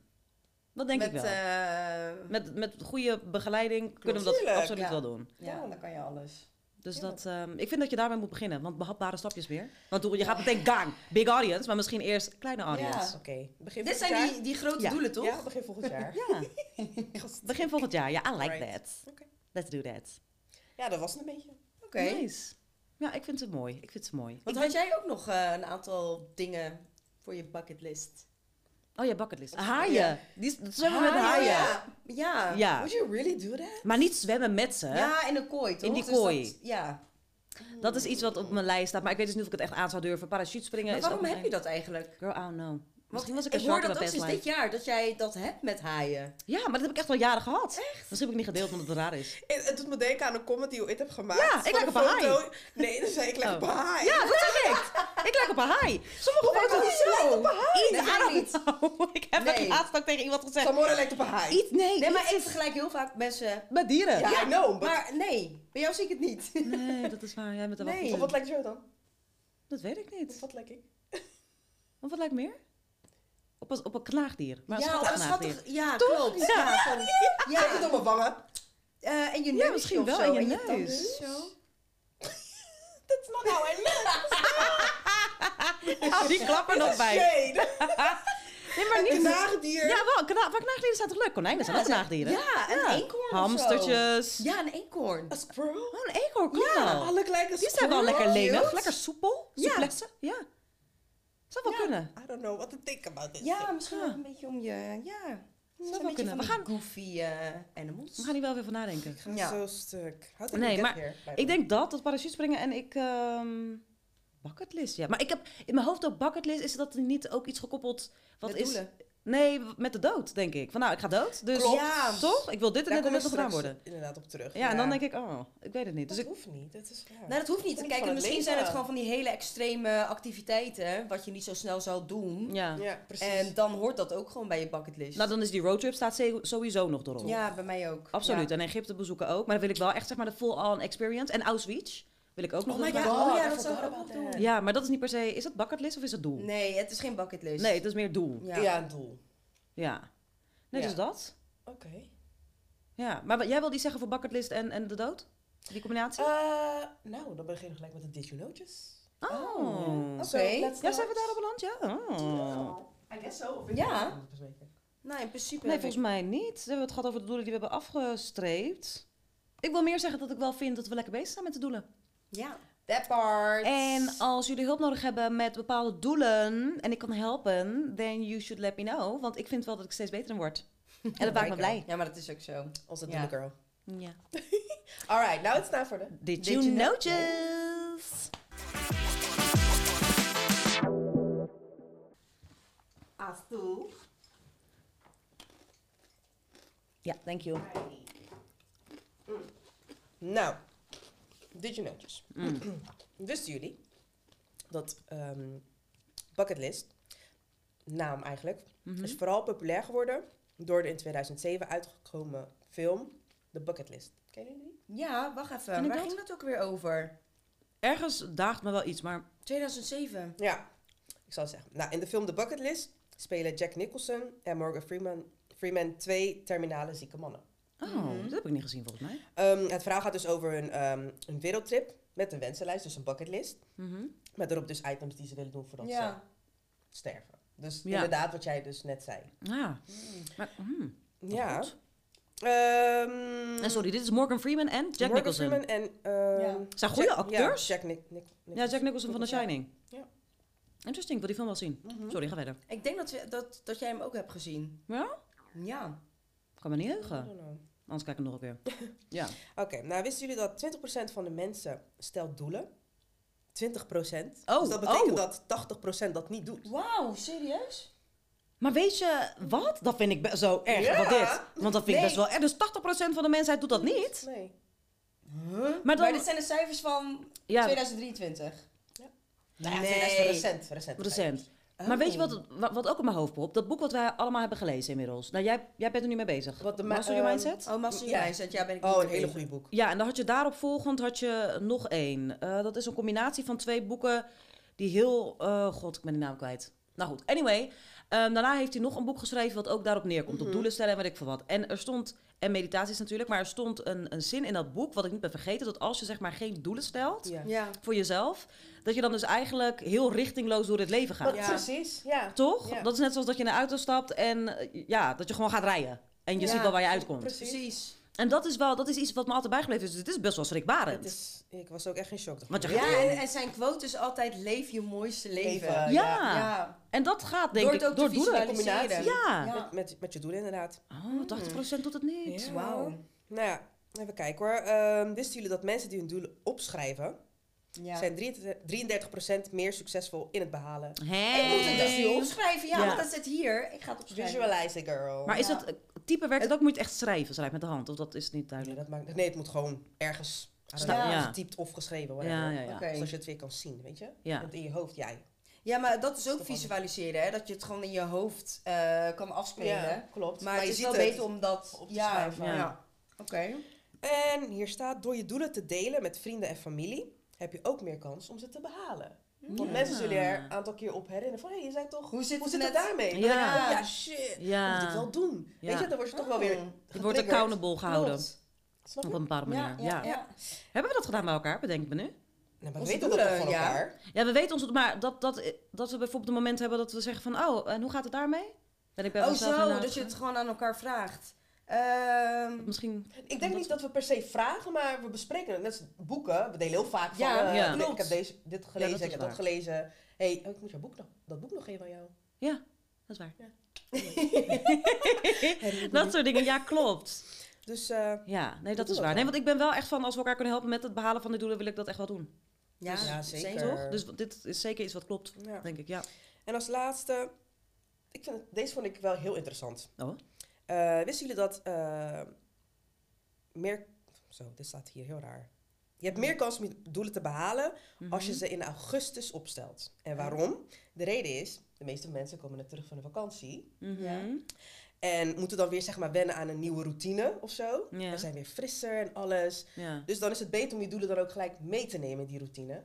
Dat denk Met, ik wel. eh, Met, met goede begeleiding kunnen we dat Tuurlijk, absoluut ja. wel doen. ja, dan kan je alles. Dus Ja. dat, ehm, ik vind dat je daarmee moet beginnen, want behapbare stapjes weer. Want je gaat meteen gang, big audience, maar misschien eerst kleine audience. Oké, begin Dit zijn jaar? die, die grote Ja. doelen, toch? Ja, begin volgend jaar. Ja. Begin volgend jaar. Ja, I like that. Oké. Let's do that. Ja, dat was het een beetje. Oké. Nice. Ja, ik vind het mooi. Ik vind het mooi. Want Ik had jij ook nog eh, een aantal dingen voor je bucketlist? Oh ja, bucketlist. Haaien. Die zwemmen met haaien. Ja. Ja. Ja. Would you really do that? Maar niet zwemmen met ze. Ja, in een kooi, toch? In die Dus kooi. dat- ja. Dat is iets wat op mijn lijst staat. Maar ik weet dus niet of ik het echt aan zou durven. Parachute springen waarom heb je dat eigenlijk? Girl, I don't know. Misschien was ik een ik hoor dat ook sinds dit jaar, dat jij dat hebt met haaien. Ja, maar dat heb ik echt al jaren gehad. Misschien heb ik niet gedeeld omdat het raar is. Het, het doet me denken aan een comment die ooit hebt gemaakt. Ja, ik lijk een op een haai. foto. Nee, dan zei ik leg Oh. op een haai. Ja, dat zeg ik. Ik lijk op een haai. Sommige foto's Zo. Iets, Nee, I jij don't niet. Ik heb het laatst ook tegen iemand gezegd. Samora lijkt op een haai. Iets, nee. Nee, maar ik vergelijk heel vaak mensen... Met dieren. Ja, I know. Maar nee, bij jou zie ik het niet. Nee, dat is waar. Jij bent er wel Of wat lijkt jou dan? Dat weet ik niet. Of wat lijk ik? Of wat lijkt meer? Op een, op een knaagdier. Maar een ja, schattig een knaagdier. schattig... Ja, Toch? klopt. Ja. Ja, van- Ja. Het op mijn wangen. eh, en je neus Ja, misschien wel, zo, en je neus. Zo. That's not how I look. Oh, die klappen nog bij. Nee, maar Een niet... knaagdier. Ja, wel, kna maar knaagdieren zijn toch leuk? Konijnen zijn ook knaagdieren? Ja, een Ja. eekhoorn. Hamstertjes. Ja, een eekhoorn. Een squirrel. Oh, een eekhoorn Ja, alle lijken Die zijn wel lekker lenig, lekker soepel. Ja. Souplesse. Ja. Zou wel kunnen. I don't know what to think about this. Ja, misschien Ja. ook een beetje om je... Ja, wel een beetje kunnen. van We die goofy eh, animals. We gaan hier wel even van nadenken. Ik ga Ja. zo stuk. Nee, maar here, Ik denk dat, dat parachutespringen en ik... ehm bucketlist, ja. Maar ik heb in mijn hoofd ook bucketlist. Is dat niet ook iets gekoppeld... Wat Met is... doelen. Nee, met de dood, denk ik. Van nou, ik ga dood. Dus Klopt. Ja. toch? Ik wil dit en Daar dit en dit nog gedaan worden. inderdaad op terug. Ja, en dan denk ik, oh, ik weet het niet. Dus dat ik, hoeft niet. Dat is, ja. Nou, dat hoeft niet. Kijk, misschien zijn het gewoon van die hele extreme activiteiten, wat je niet zo snel zou doen. ja. Ja, precies. En dan hoort dat ook gewoon bij je bucketlist. Nou, dan is die roadtrip staat sowieso nog erop. ja, bij mij ook. Absoluut. Ja. En Egypte bezoeken ook. Maar dan wil ik wel echt zeg maar de full-on experience. En Auschwitz wil ik ook nog Oh my god, oh ja, I dat zou ik ook nog doen. Ja, maar dat is niet per se... Is het bucketlist of is het doel? Nee, het is geen bucketlist. Nee, het is meer doel. Ja. Ja, een doel. Ja. Nee, Ja. dus dat. Oké. Ja. Maar wat- jij wil die zeggen voor bucketlist en, en de dood? Die combinatie? Eh, nou, dan beginnen we gelijk met de Did You Notice. oh. Oké. So, Ja, zijn we daar op beland? Ja. Oh. I guess so. Of Ja. Nou, in principe Nee, volgens mij niet. We hebben het gehad over de doelen die we hebben afgestreept. Ik wil meer zeggen dat ik wel vind dat we lekker bezig zijn met de doelen. Ja, that part. En als jullie hulp nodig hebben met bepaalde doelen en ik kan helpen, then you should let me know. Want ik vind wel dat ik steeds beter in word. En dat maakt me blij. Ja, maar dat is ook zo. Onze Ja. girl. Ja. Alright, now it's time for the... Did, Did you you know- notice? Ja, thank you. Nou, did you notice? Mm. Wisten jullie dat ehm Bucketlist, naam eigenlijk, Mhm. is vooral populair geworden door de in 2007 uitgekomen film The Bucketlist. Ken je die? Ja, wacht even. Ken Waar dat? ging dat ook weer over? Ergens daagt me wel iets, maar 2007. Ja, ik zal het zeggen. Nou, in de film The Bucketlist spelen Jack Nicholson en Morgan Freeman, Freeman twee terminale zieke mannen. Oh, Mhm. dat heb ik niet gezien volgens mij. Ehm, het verhaal gaat dus over een, ehm, een wereldtrip met een wensenlijst, dus een bucketlist. Mhm. Met erop dus items die ze willen doen voordat Ja. ze sterven. Dus Ja. inderdaad wat jij dus net zei. Ja. Maar, mhm. Ja. Ehm, En sorry, dit is Morgan Freeman en Jack Morgan Nicholson. Freeman en... ehm, Ja. Zijn goede Jack- acteurs? Ja, Jack Nic- Nic- Ja, Jack Nicholson van The. Shining. Ja. Interesting, ik wil die film wel zien. Mhm. Sorry, ga verder. Ik denk dat, we, dat, dat jij hem ook hebt gezien. Ja? Ja. Kan me niet heugen. Anders kijk ik hem nog een keer. Ja. Oké, nou wisten jullie dat 20% van de mensen stelt doelen? 20%. Oh, dus dat betekent oh. dat 80% dat niet doet. Wauw, serieus? Maar weet je wat? Dat vind ik zo erg, Ja. wat dit. Want dat vind ik best wel erg. Dus 80% van de mensheid doet dat niet. Nee. Maar Maar, dan... dit zijn de cijfers van Ja, 2023. Nou ja, Nee. 2000 recent. recent. recent. Oh. Maar weet je wat, wat, wat ook in mijn hoofd popt? Dat boek wat wij allemaal hebben gelezen inmiddels. Nou, jij, jij bent er nu mee bezig. Wat de ma- Master Your ehm, Mindset? Oh, Master Ja. Your Mindset. Ja, ben ik Oh, een hele goede boek. Ja, en dan had je daarop volgend had je nog één. Eh, dat is een combinatie van twee boeken die heel... eh, God, ik ben de naam kwijt. Nou goed, anyway. Ehm, daarna heeft hij nog een boek geschreven wat ook daarop neerkomt. Op Mhm. doelen stellen en weet ik veel wat. En er stond... En meditaties natuurlijk. Maar er stond een, een zin in dat boek, wat ik niet ben vergeten. Dat als je zeg maar geen doelen stelt Ja. Ja. voor jezelf... Dat je dan dus eigenlijk heel richtingloos door het leven gaat. Ja. Precies, ja. Toch? Ja. Dat is net zoals dat je in een auto stapt en eh, ja, dat je gewoon gaat rijden. En je Ja, ziet wel waar je uitkomt. precies. En dat is wel, dat is iets wat me altijd bijgebleven is. Dus het is best wel schrikbarend. Het is, ik was ook echt in shock. Want je Ja, gaat- en, en zijn quote is altijd: leef je mooiste leven. Leven. ja. Ja. En dat gaat denk Door ik het ook door te doelen. visualiseren. Combinatie. Ja. Ja. Met, met, met je doelen inderdaad. Oh, 80% doet het niet. Ja. Wauw. Nou ja, even kijken hoor. Ehm, wisten jullie dat mensen die hun doelen opschrijven... Ja. zijn 33% meer succesvol in het behalen? Hey. Ik moet het dus nu opschrijven. Ja, Ja. want dat zit hier. Ik ga het opschrijven. Visualize it, girl. Maar is Ja. Het eh, type werk het ook? Moet je het echt schrijven? Schrijf met de hand? Of dat is niet Nee, duidelijk? dat maakt, nee, het moet gewoon ergens Staan, ja. getypt of geschreven. Whatever. Ja, ja, ja. Oké. Zodat je het weer kan zien, weet je? Ja. Want in je hoofd, jij. Ja, maar dat is ook visualiseren, hè? Dat je het gewoon in je hoofd eh, kan afspelen. klopt. Maar, het je is ziet wel het. beter om dat op te ja, schrijven. Ja. Ja. Oké. En hier staat, door je doelen te delen met vrienden en familie... heb je ook meer kans om ze te behalen. Want mensen zullen er een aantal keer op herinneren van... hé, je zei toch... Hoe zit Hoe het zit het daarmee? Ja. ik, oh ja, shit. Ja. Dat moet ik wel doen. Ja. Weet je, dan word je toch wel weer Oh. Je wordt accountable gehouden. Klopt. Snap Op je? een bepaalde manier. Ja, Ja, ja, ja. Hebben we dat gedaan bij elkaar? Bedenk ik me nu. Nou, maar we weten dat van ja. elkaar. Ja, we weten ons, maar dat, dat, dat we bijvoorbeeld een moment hebben dat we zeggen van, oh, en hoe gaat het daarmee? Ben ik bij Oh zo, dat je het ge- gewoon aan elkaar vraagt. Ehm, Misschien... Ik denk niet dat we per se vragen, maar we bespreken het. Net als boeken. We delen heel vaak van... Ja, eh, ja. ik heb deze, dit gelezen, ik heb dat gelezen. hey, oh, ik moet jouw boek nog, dat boek nog geven aan jou. Ja, dat is waar. Ja. Dat soort dingen, ja, klopt. Dus eh, Ja, nee, dat is waar. Nee, want ik ben wel echt van, als we elkaar kunnen helpen met het behalen van de doelen, wil ik dat echt wel doen. ja, ja, zeker. Toch? Dus dit is zeker iets wat klopt, ja. denk ik, ja. En als laatste, ik vind, deze vond ik wel heel interessant. Oh. Eh, wisten jullie dat eh, meer... Zo, dit staat hier heel raar. Je hebt meer kans om je doelen te behalen als je Mhm. ze in augustus opstelt. En waarom? De reden is, de meeste mensen komen net terug van de vakantie. Mhm. Ja. En moeten dan weer zeg maar wennen aan een nieuwe routine of zo. Ja. En zijn weer frisser en alles. Ja. Dus dan is het beter om je doelen dan ook gelijk mee te nemen in die routine.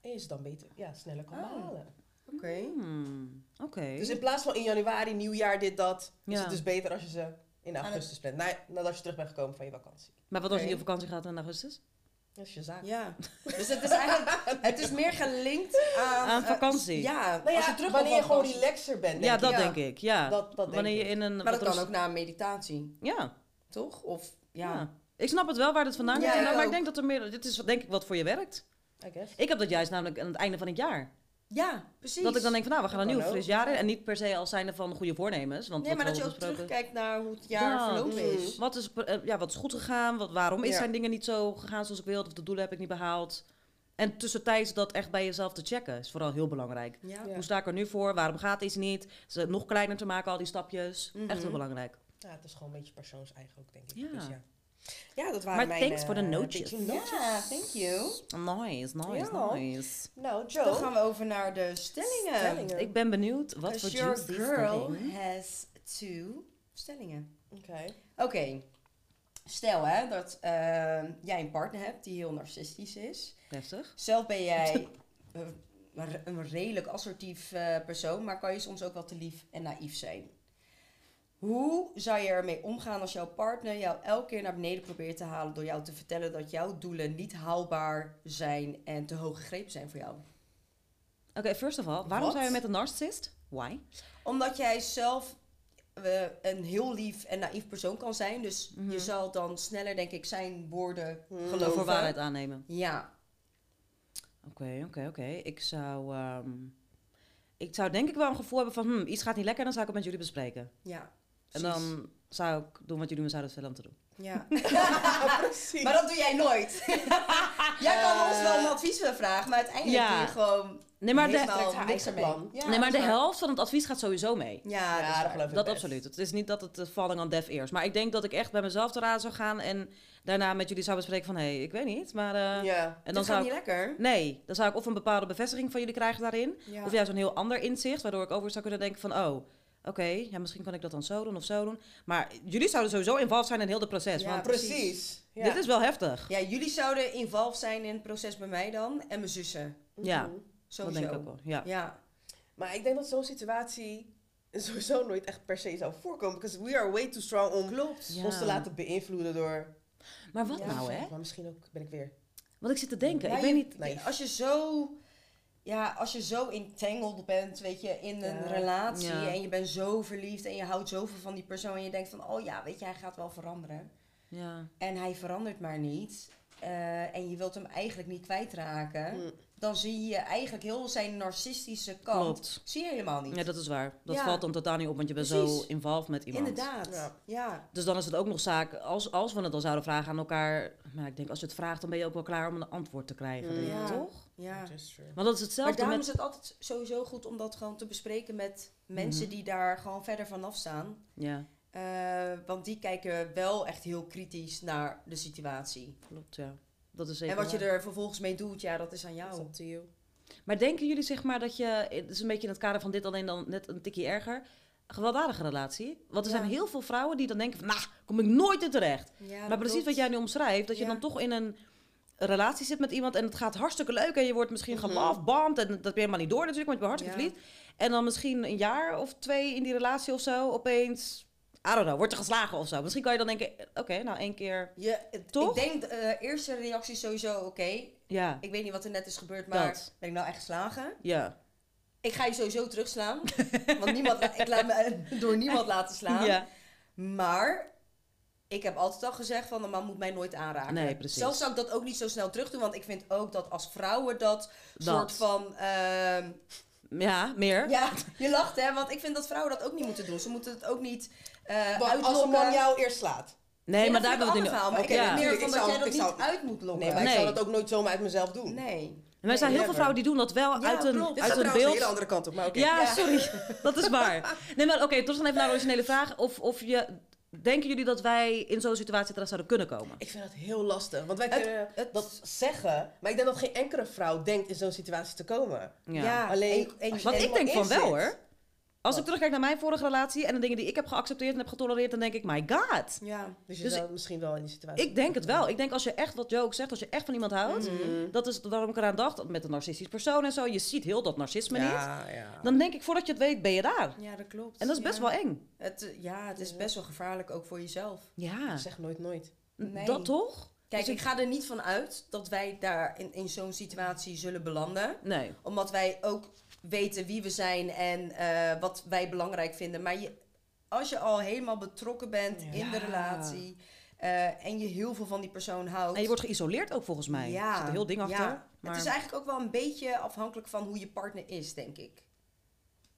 En je ze dan beter, ja, sneller kan Oh. behalen. Oké. Hmm, Oké. Dus in plaats van in januari, nieuwjaar, dit, dat, is het dus beter als je ze in augustus plant. Na, nadat je terug bent gekomen van je vakantie. Maar wat als je op vakantie gaat in augustus? Dat is je zaak. Ja. Dus het is eigenlijk, het is meer gelinkt aan... Aan eh, vakantie. ja, Nou als je terug wanneer je bent gewoon relaxer bent, denk Ja, dat Ja. denk ik, ja. Dat, dat denk Wanneer je in een... Maar wat dat kan ook na een meditatie, Ja, toch? Of, ja. ja. Ik snap het wel waar het vandaan Ja, komt, maar ik denk dat er meer... Dit is denk ik wat voor je werkt. I guess. Ik heb dat juist namelijk aan het einde van het jaar. Ja, precies. Dat ik dan denk van, nou, we gaan een nieuw fris jaar in. En niet per se als zijnde van goede voornemens. Want Nee, maar dat je ook besproken- terugkijkt naar hoe het jaar Ja, verlopen mm. is. Wat is, eh, ja, wat is goed gegaan? Wat, waarom is Ja. zijn dingen niet zo gegaan zoals ik wilde? Of de doelen heb ik niet behaald? En tussentijds dat echt bij jezelf te checken is vooral heel belangrijk. Ja. Ja. Hoe sta ik er nu voor? Waarom gaat iets niet? Ze nog kleiner te maken, al die stapjes. Mhm. Echt heel belangrijk. Ja, het is gewoon een beetje persoonseigen ook, denk ik. Ja. Dus ja. Ja, dat waren Maar mijn... thanks eh, voor de nootjes. beetje nootjes. Ja, thank you. Nice, nice, Ja. nice. Nou, Joe. Dan gaan we over naar de stellingen. Stellingen. Ik ben benieuwd wat voor Because your girl has two stellingen. Oké. Oké. Stel hè, dat eh, jij een partner hebt die heel narcistisch is. Heftig. Zelf ben jij eh, een- een redelijk assertief eh, persoon, maar kan je soms ook wel te lief en naïef zijn. Hoe zou je ermee omgaan als jouw partner jou elke keer naar beneden probeert te halen door jou te vertellen dat jouw doelen niet haalbaar zijn en te hoog gegrepen zijn voor jou? Oké, first of all, waarom zijn we met een narcissist? Why? Omdat jij zelf eh, een heel lief en naïef persoon kan zijn. Dus Mhm. je zal dan sneller, denk ik, zijn woorden Mm. geloven. Voor waarheid aannemen. Ja. Oké, oké, oké. Ik zou... ehm, ik zou denk ik wel een gevoel hebben van... Hmm, iets gaat niet lekker, dan zou ik het met jullie bespreken. Ja. En dan zou ik doen wat jullie me zouden vertellen om te doen. Ja. Precies. maar dat doe jij nooit. jij kan ons wel een advies willen vragen, maar uiteindelijk Ja. doe je gewoon Nee, maar de, niks ermee. Ja, nee, maar de helft van het advies gaat sowieso mee. Ja, Ja, dat dat waar. geloof ik Dat best. absoluut. Het is niet dat het uh, falling on deaf ears. Maar ik denk dat ik echt bij mezelf te raad zou gaan en daarna met jullie zou bespreken van... Hé, hey, ik weet niet, maar... eh, Ja. En dan gaat zou niet ik... lekker. Nee, dan zou ik of een bepaalde bevestiging van jullie krijgen daarin... Ja. Of juist een heel ander inzicht, waardoor ik over zou kunnen denken van... Oh, oké, ja, misschien kan ik dat dan zo doen of zo doen. Maar jullie zouden sowieso involved zijn in heel het proces. Ja, want Precies. Ja. dit is wel heftig. Ja, jullie zouden involved zijn in het proces bij mij dan. En mijn zussen. Ja, Mhm. dat Sowieso. denk ik ook wel. Ja. Ja. Maar ik denk dat zo'n situatie sowieso nooit echt per se zou voorkomen. Because we are way too strong om Klopt. Ons te laten beïnvloeden door... Maar wat Ja, nou, hè? Maar misschien ook ben ik weer... Want ik zit te denken, Ja, ik je- weet niet... Nee. Als je zo... Ja, als je zo entangled bent, weet je, in een Ja. relatie Ja. en je bent zo verliefd en je houdt zoveel van die persoon en je denkt van, oh ja, weet je, hij gaat wel veranderen. Ja. En hij verandert maar niet. eh, en je wilt hem eigenlijk niet kwijtraken. Mm. Dan zie je eigenlijk heel zijn narcistische kant. Klopt. Zie je helemaal niet. ja, dat is waar. Dat Ja. valt dan totaal niet op, want je bent zo involved met iemand. Inderdaad. Ja. Ja. Dus dan is het ook nog zaak, als, als we het dan zouden vragen aan elkaar... Maar ik denk, als je het vraagt, dan ben je ook wel klaar om een antwoord te krijgen, Mm. denk toch? Ja. Want dat is Maar hetzelfde daarom met... is het altijd sowieso goed om dat gewoon te bespreken met mensen Mhm. die daar gewoon verder vanaf staan. Ja, Eh, want die kijken wel echt heel kritisch naar de situatie. klopt, ja. Dat is en wat je er vervolgens mee doet, ja, dat is aan jou. to you. Maar denken jullie zeg maar dat je, het is een beetje in het kader van dit alleen dan net een tikje erger, gewelddadige relatie? Want er Ja. zijn heel veel vrouwen die dan denken van, nou, kom ik nooit in terecht. Ja, maar dat precies klopt. wat jij nu omschrijft, dat je dan toch in een relatie zit met iemand en het gaat hartstikke leuk en je wordt misschien Mhm. gelovebomd en dat ben je helemaal niet door natuurlijk, want je bent hartstikke verliefd. En dan misschien een jaar of twee in die relatie of zo, opeens, I don't know, wordt er geslagen of zo. Misschien kan je dan denken, oké, nou één keer, Je, Toch? Ik denk, de eerste reactie sowieso, oké, ja, ik weet niet wat er net is gebeurd, maar Dat. ben ik nou echt geslagen? ja. Ik ga je sowieso terugslaan. want niemand, ik laat me door niemand laten slaan. Ja. Maar ik heb altijd al gezegd van een man moet mij nooit aanraken. Nee, precies. Zelf zou ik dat ook niet zo snel terug doen. Want ik vind ook dat als vrouwen dat, Dat. soort van... ehm, Ja, meer? ja, je lacht hè. Want ik vind dat vrouwen dat ook niet moeten doen. Ze moeten het ook niet eh Maar als een man jou eerst slaat. Nee, maar daar hebben we ik het een. Maar Ja. ik heb meer van ik dat zou- jij dat ik niet zou- uit moet lokken. Nee, maar Nee. ik zou dat ook nooit zomaar uit mezelf doen. Nee. En wij zijn heel veel vrouwen die doen dat wel Ja, uit een, klopt. Uit gaat een een beeld. andere kant op, maar oké. Ja, Ja. sorry. Dat is waar. Nee, maar oké, toch dan even naar de originele vraag. Of, of je, denken jullie dat wij in zo'n situatie terecht zouden kunnen komen? Ik vind dat heel lastig, want wij Het- kunnen het- dat zeggen, maar ik denk dat geen enkele vrouw denkt in zo'n situatie te komen. Ja, Alleen en- en- als je Want ik denk van wel hoor. Als ik terugkijk naar mijn vorige relatie en de dingen die ik heb geaccepteerd en heb getolereerd, dan denk ik, my god. Ja. Dus je Dus zou misschien wel in die situatie. Ik denk het wel. Ik denk als je echt, wat Joe ook zegt, als je echt van iemand houdt, Mhm. dat is waarom ik eraan dacht, met een narcistisch persoon en zo, je ziet heel dat narcisme niet. Ja, ja. Dan denk ik, voordat je het weet, ben je daar. ja, dat klopt. En dat is best Ja. wel eng. Het, ja, het is best wel gevaarlijk ook voor jezelf. Ja, Zeg nooit nooit. Nee. dat toch? Kijk, Dus ik ga er niet van uit dat wij daar in, in zo'n situatie zullen belanden. Nee. Omdat wij ook weten wie we zijn en eh, wat wij belangrijk vinden. Maar je, als je al helemaal betrokken bent Ja. in de relatie eh, en je heel veel van die persoon houdt. En je wordt geïsoleerd ook volgens mij. Ja, Er zit een heel ding achter. ja. Maar... Het is eigenlijk ook wel een beetje afhankelijk van hoe je partner is, denk ik.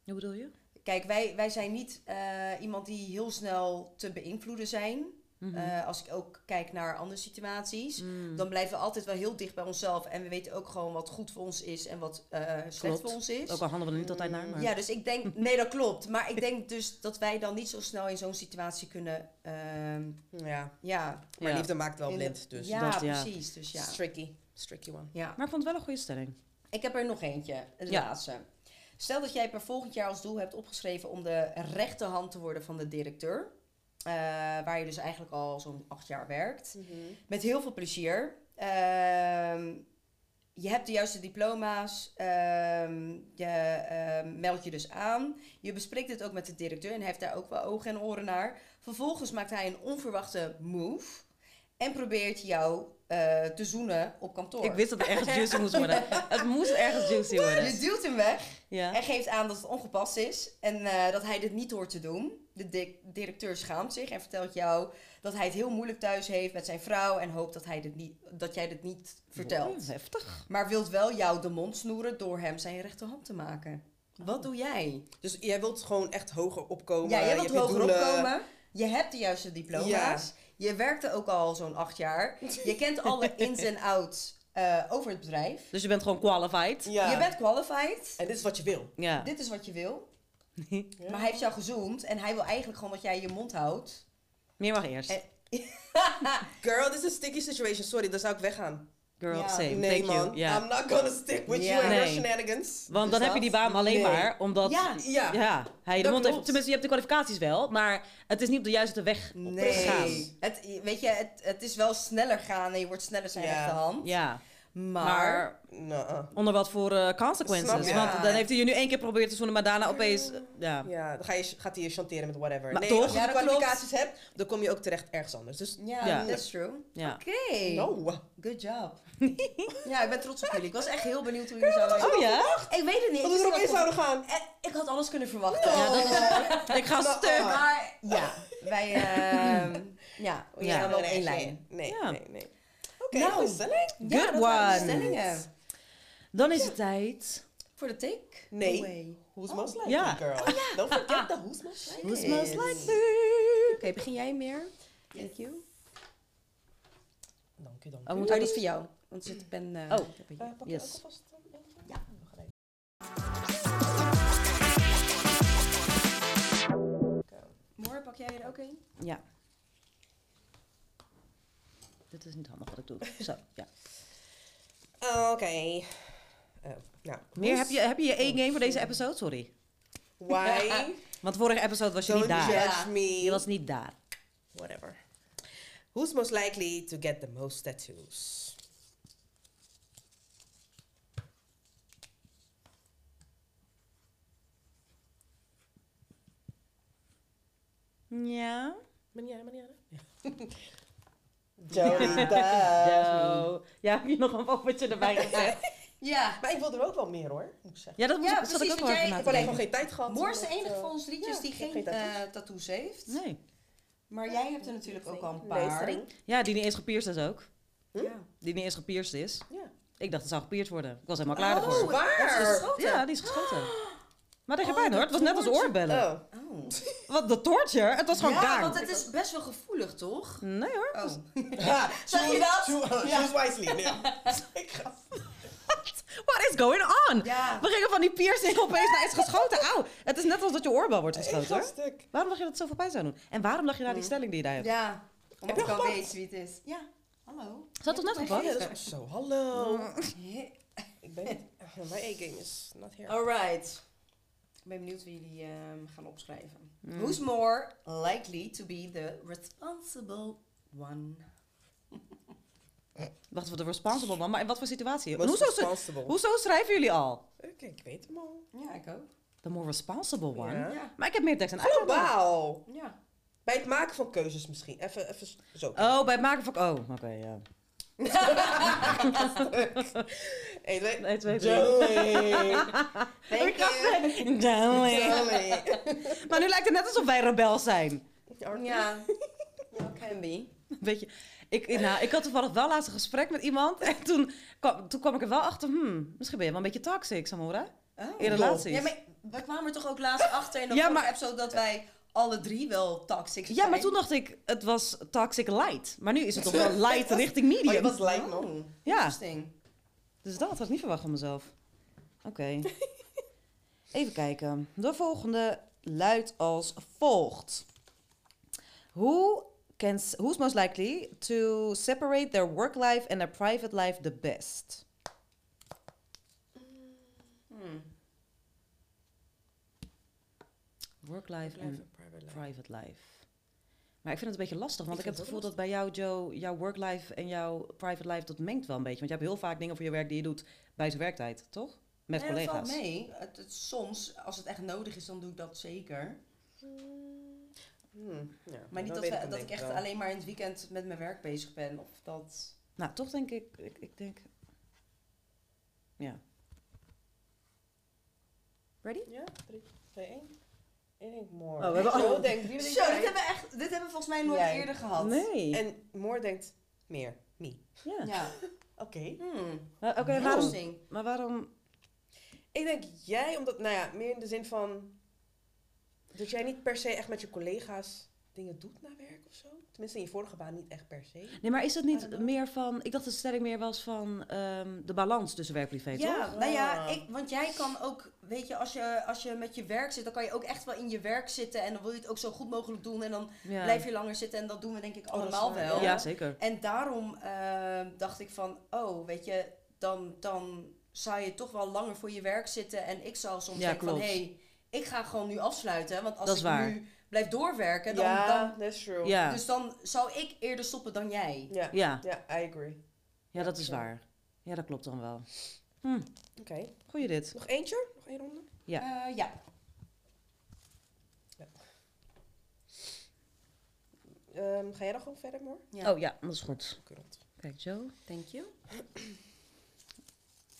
Hoe bedoel je? Kijk, wij, wij zijn niet eh, iemand die heel snel te beïnvloeden zijn. Mhm. Eh, als ik ook kijk naar andere situaties, Mm. dan blijven we altijd wel heel dicht bij onszelf. En we weten ook gewoon wat goed voor ons is en wat eh, slecht Klopt. voor ons is. Ook al handelen we er niet altijd naar. Maar... Ja, dus ik denk, nee, dat klopt. Maar ik denk dus dat wij dan niet zo snel in zo'n situatie kunnen. ehm, Ja, ja, maar Ja. liefde maakt wel blind, dus ja, dat, ja. precies. Dus ja. tricky. Tricky one. ja. Maar ik vond het wel een goede stelling. Ik heb er nog eentje, de Ja. laatste. Stel dat jij per volgend jaar als doel hebt opgeschreven om de rechterhand te worden van de directeur. Eh, waar je dus eigenlijk al zo'n acht jaar werkt. Met heel veel plezier. Ehm, je hebt de juiste diploma's. ehm, je ehm, meldt je dus aan. Je bespreekt het ook met de directeur en hij heeft daar ook wel ogen en oren naar. Vervolgens maakt hij een onverwachte move. En probeert jou eh, te zoenen op kantoor. Ik wist dat het ergens juicy moest worden. Het moest ergens juicy worden. Je duwt hem weg Ja. en geeft aan dat het ongepast is. En eh, dat hij dit niet hoort te doen. De di- directeur schaamt zich en vertelt jou dat hij het heel moeilijk thuis heeft met zijn vrouw. En hoopt dat, hij dit niet, dat jij dit niet vertelt. Heftig. Maar wilt wel jou de mond snoeren door hem zijn rechterhand te maken. Wat doe jij? Dus jij wilt gewoon echt hoger opkomen. Ja, jij wilt je hoger opkomen. Je hebt de juiste diploma's. Je werkte ook al zo'n acht jaar. Je kent alle ins en outs eh, over het bedrijf. Dus je bent gewoon qualified. Ja. Je bent qualified. En dit is wat je wil. Ja. Dit is wat je wil. Maar hij heeft jou gezoomd en hij wil eigenlijk gewoon dat jij je mond houdt. Meer mag eerst. En- Girl, this is a sticky situation. Sorry, dan zou ik weggaan. Girl, Ja. same. nee, Thank you. man. Ja. I'm not gonna stick with you and your shenanigans. Want Dus dan heb je die baan alleen Nee. maar omdat... Ja. Ja. Ja, hij de mond heeft, tenminste, je hebt de kwalificaties wel, maar het is niet op de juiste weg Nee. gegaan. Het, weet je, het, het is wel sneller gaan en je wordt sneller zijn Ja. rechterhand. Ja, Maar, maar Nou, onder wat voor eh, consequences? Want dan heeft hij je nu één keer geprobeerd te zoenen, maar daarna opeens... eh, ja. ja, dan ga je, gaat hij je chanteren met whatever. Maar nee, toch? als je Ja, de klopt. kwalificaties hebt, dan kom je ook terecht ergens anders. Dus, ja, Ja. that's true. ja. Oké, no. good job. ja, ik ben trots op jullie. Ik was echt heel benieuwd hoe jullie zouden... Oh ja? Ik weet het niet. Dat Ik, we erop in zouden gaan. Eh, ik had alles kunnen verwachten. Ja, dat is... Ik ga stuk. Maar ja, wij... ehm ja, we gaan wel één lijn. Nee, nee, nee. Oké, Nou. stelling. Ja, Good dat waren de one. stellingen. Dan is het tijd. Voor de take? Nee. away. Who's most likely, Ja. girl? Don't forget the who's most likely. Who's most likely? Oké, begin jij meer? Thank you. Dank je, dank Oh, je. moet Oh, die is voor jou. Want zit pen... eh, Oh. ik heb Eh, hier. pak je Yes. ook alvast een eentje? Ja. Moor, pak jij er ook een? Ja. Dit is niet handig wat ik doe. Zo, ja. Oké. Eh, nou, Meer, heb je, heb je je één game voor deze episode? Sorry. Why? Want vorige episode was je Don't niet daar. judge me. Je was niet daar. Whatever. Who's most likely to get the most tattoos? Ja. Maniera, maniera. Zo. Ja, heb je nog een poppetje erbij gezet? Ja. Maar ik wil er ook wel meer hoor, moet ik zeggen. Ja, dat moest Ja, ik, zat ik precies, ook wel jij- Ik heb alleen gewoon geen tijd gehad. Moor is de enige eh, van ons liedjes ja, die geen tattoos. eh, tattoos heeft. Nee. Maar jij hebt er natuurlijk ook al een paar. Ja, die niet eens gepierst is ook. Hm? Ja. Die niet eens gepierst is. Ja. Ik dacht het zou gepierst worden. Ik was helemaal klaar Oh, ervoor. waar? dat is geschoten. Ja, die is geschoten. Maar tegen Oh, pijn hoor. Het was net als oorbellen. Oh. Oh. Wat, de torture? Het was gewoon ja, gang. want het is best wel gevoelig, toch? Nee hoor. Oh. Ja, Zag je dat? Choose, choose wisely. Ja. Ik ga- What is going on? Ja. We gingen van die piercing opeens naar iets geschoten. Auw. Het is net als dat je oorbel wordt geschoten hoor. stuk. Waarom dacht je dat zoveel pijn zou doen? En waarom lag je naar die stelling die je daar hebt? Ja. Omdat ik al gepakt? weet wie het is. Ja. Hallo. Zat toch net gepakt? Ja, dat is zo. Hallo. Ik ben niet... Oh, Mijn is not here. Alright. Ik ben benieuwd wie jullie ehm, gaan opschrijven. Hmm. Who's more likely to be the responsible one? Wacht, wat de responsible man. Maar in wat voor situatie? Hoezo, hoezo schrijven jullie al? Oké, ik weet hem al. Ja, ik ook. The more responsible one. Ja. Ja. Maar ik heb meer tekst en uitleg. Globaal. Ja. Bij het maken van keuzes misschien. Even, even zo. Oh, bij het maken van... Oh, oké, ja. 1, 2, Nee, twee, drie. Joey. Thank you. Darling. Joey. Maar nu lijkt het net alsof wij rebel zijn. Ja. Ja, can be. Weet je, ik, nou, ik had toevallig wel laatst een gesprek met iemand. En toen kwam, toen kwam ik er wel achter, hmm, misschien ben je wel een beetje toxic, Samora. Oh. In relaties. Ja, maar we kwamen er toch ook laatst achter in de Ja, vorige maar- episode dat wij alle drie wel toxic zijn. Ja, maar toen dacht ik, het was toxic light. Maar nu is het toch wel light richting Oh, je medium. was nog. Oh, Ja, interesting. Dus dat had ik niet verwacht van mezelf. Oké. Even kijken. De volgende luidt als volgt. Who can, who's most likely to separate their work life and their private life the best? Hmm. Work life Private life. private life. Maar ik vind het een beetje lastig, want ik, Ik heb het gevoel dat bij jou, Joe, jouw work life en jouw private life, dat mengt wel een beetje. Want je hebt heel vaak dingen voor je werk die je doet buiten werktijd, toch? Met Nee, dat collega's. valt mee. Het, het- soms, als het echt nodig is, dan doe ik dat zeker. Hmm, ja, Maar niet dat, we, hem dat ik echt wel. alleen maar in het weekend met mijn werk bezig ben. Of dat... Nou, toch denk ik, ik, ik denk... Ja. Ready? Ja, 3, 2, 1. Ik denk Moor. Oh, we hebben Zo al- denkt, wie denk Zo, dit hebben, we echt, dit hebben we volgens mij nooit Jij. eerder gehad. Nee. En Moor denkt meer. Me. ja. Ja. Oké. Hmm. Maar Oké, waarom, Interesting. maar waarom... Ik denk jij, omdat, nou ja, meer in de zin van dat jij niet per se echt met je collega's dingen doet na werk of zo. Tenminste, in je vorige baan niet echt per se. Nee, maar is I niet meer van... Ik dacht dat de stelling meer was van ehm, de balans tussen werk en privé, toch? Ja, nou ja, ik, want jij kan ook, weet je als, je, als je met je werk zit, dan kan je ook echt wel in je werk zitten en dan wil je het ook zo goed mogelijk doen en dan Ja. blijf je langer zitten en dat doen we denk ik Oh, dat allemaal wel. Ja, zeker. En daarom eh, dacht ik van, oh, weet je, dan, dan zou je toch wel langer voor je werk zitten en ik zou soms Ja, denken van, klopt. hey, ik ga gewoon nu afsluiten, want als Dat is ik waar. nu blijf doorwerken, dan, ja, dan, that's true. Ja. dus dan zou ik eerder stoppen dan jij. Ja, Ja. ja I agree. Ja, dat is waar. Ja, dat klopt dan wel. Hm, Oké. goeie dit. Nog eentje? Nog één ronde? Ja. Eh, ja. Ehm, ga jij dan gewoon verder, Moor? ja. Oh ja, dat is goed. Kijk, Joe. Thank you.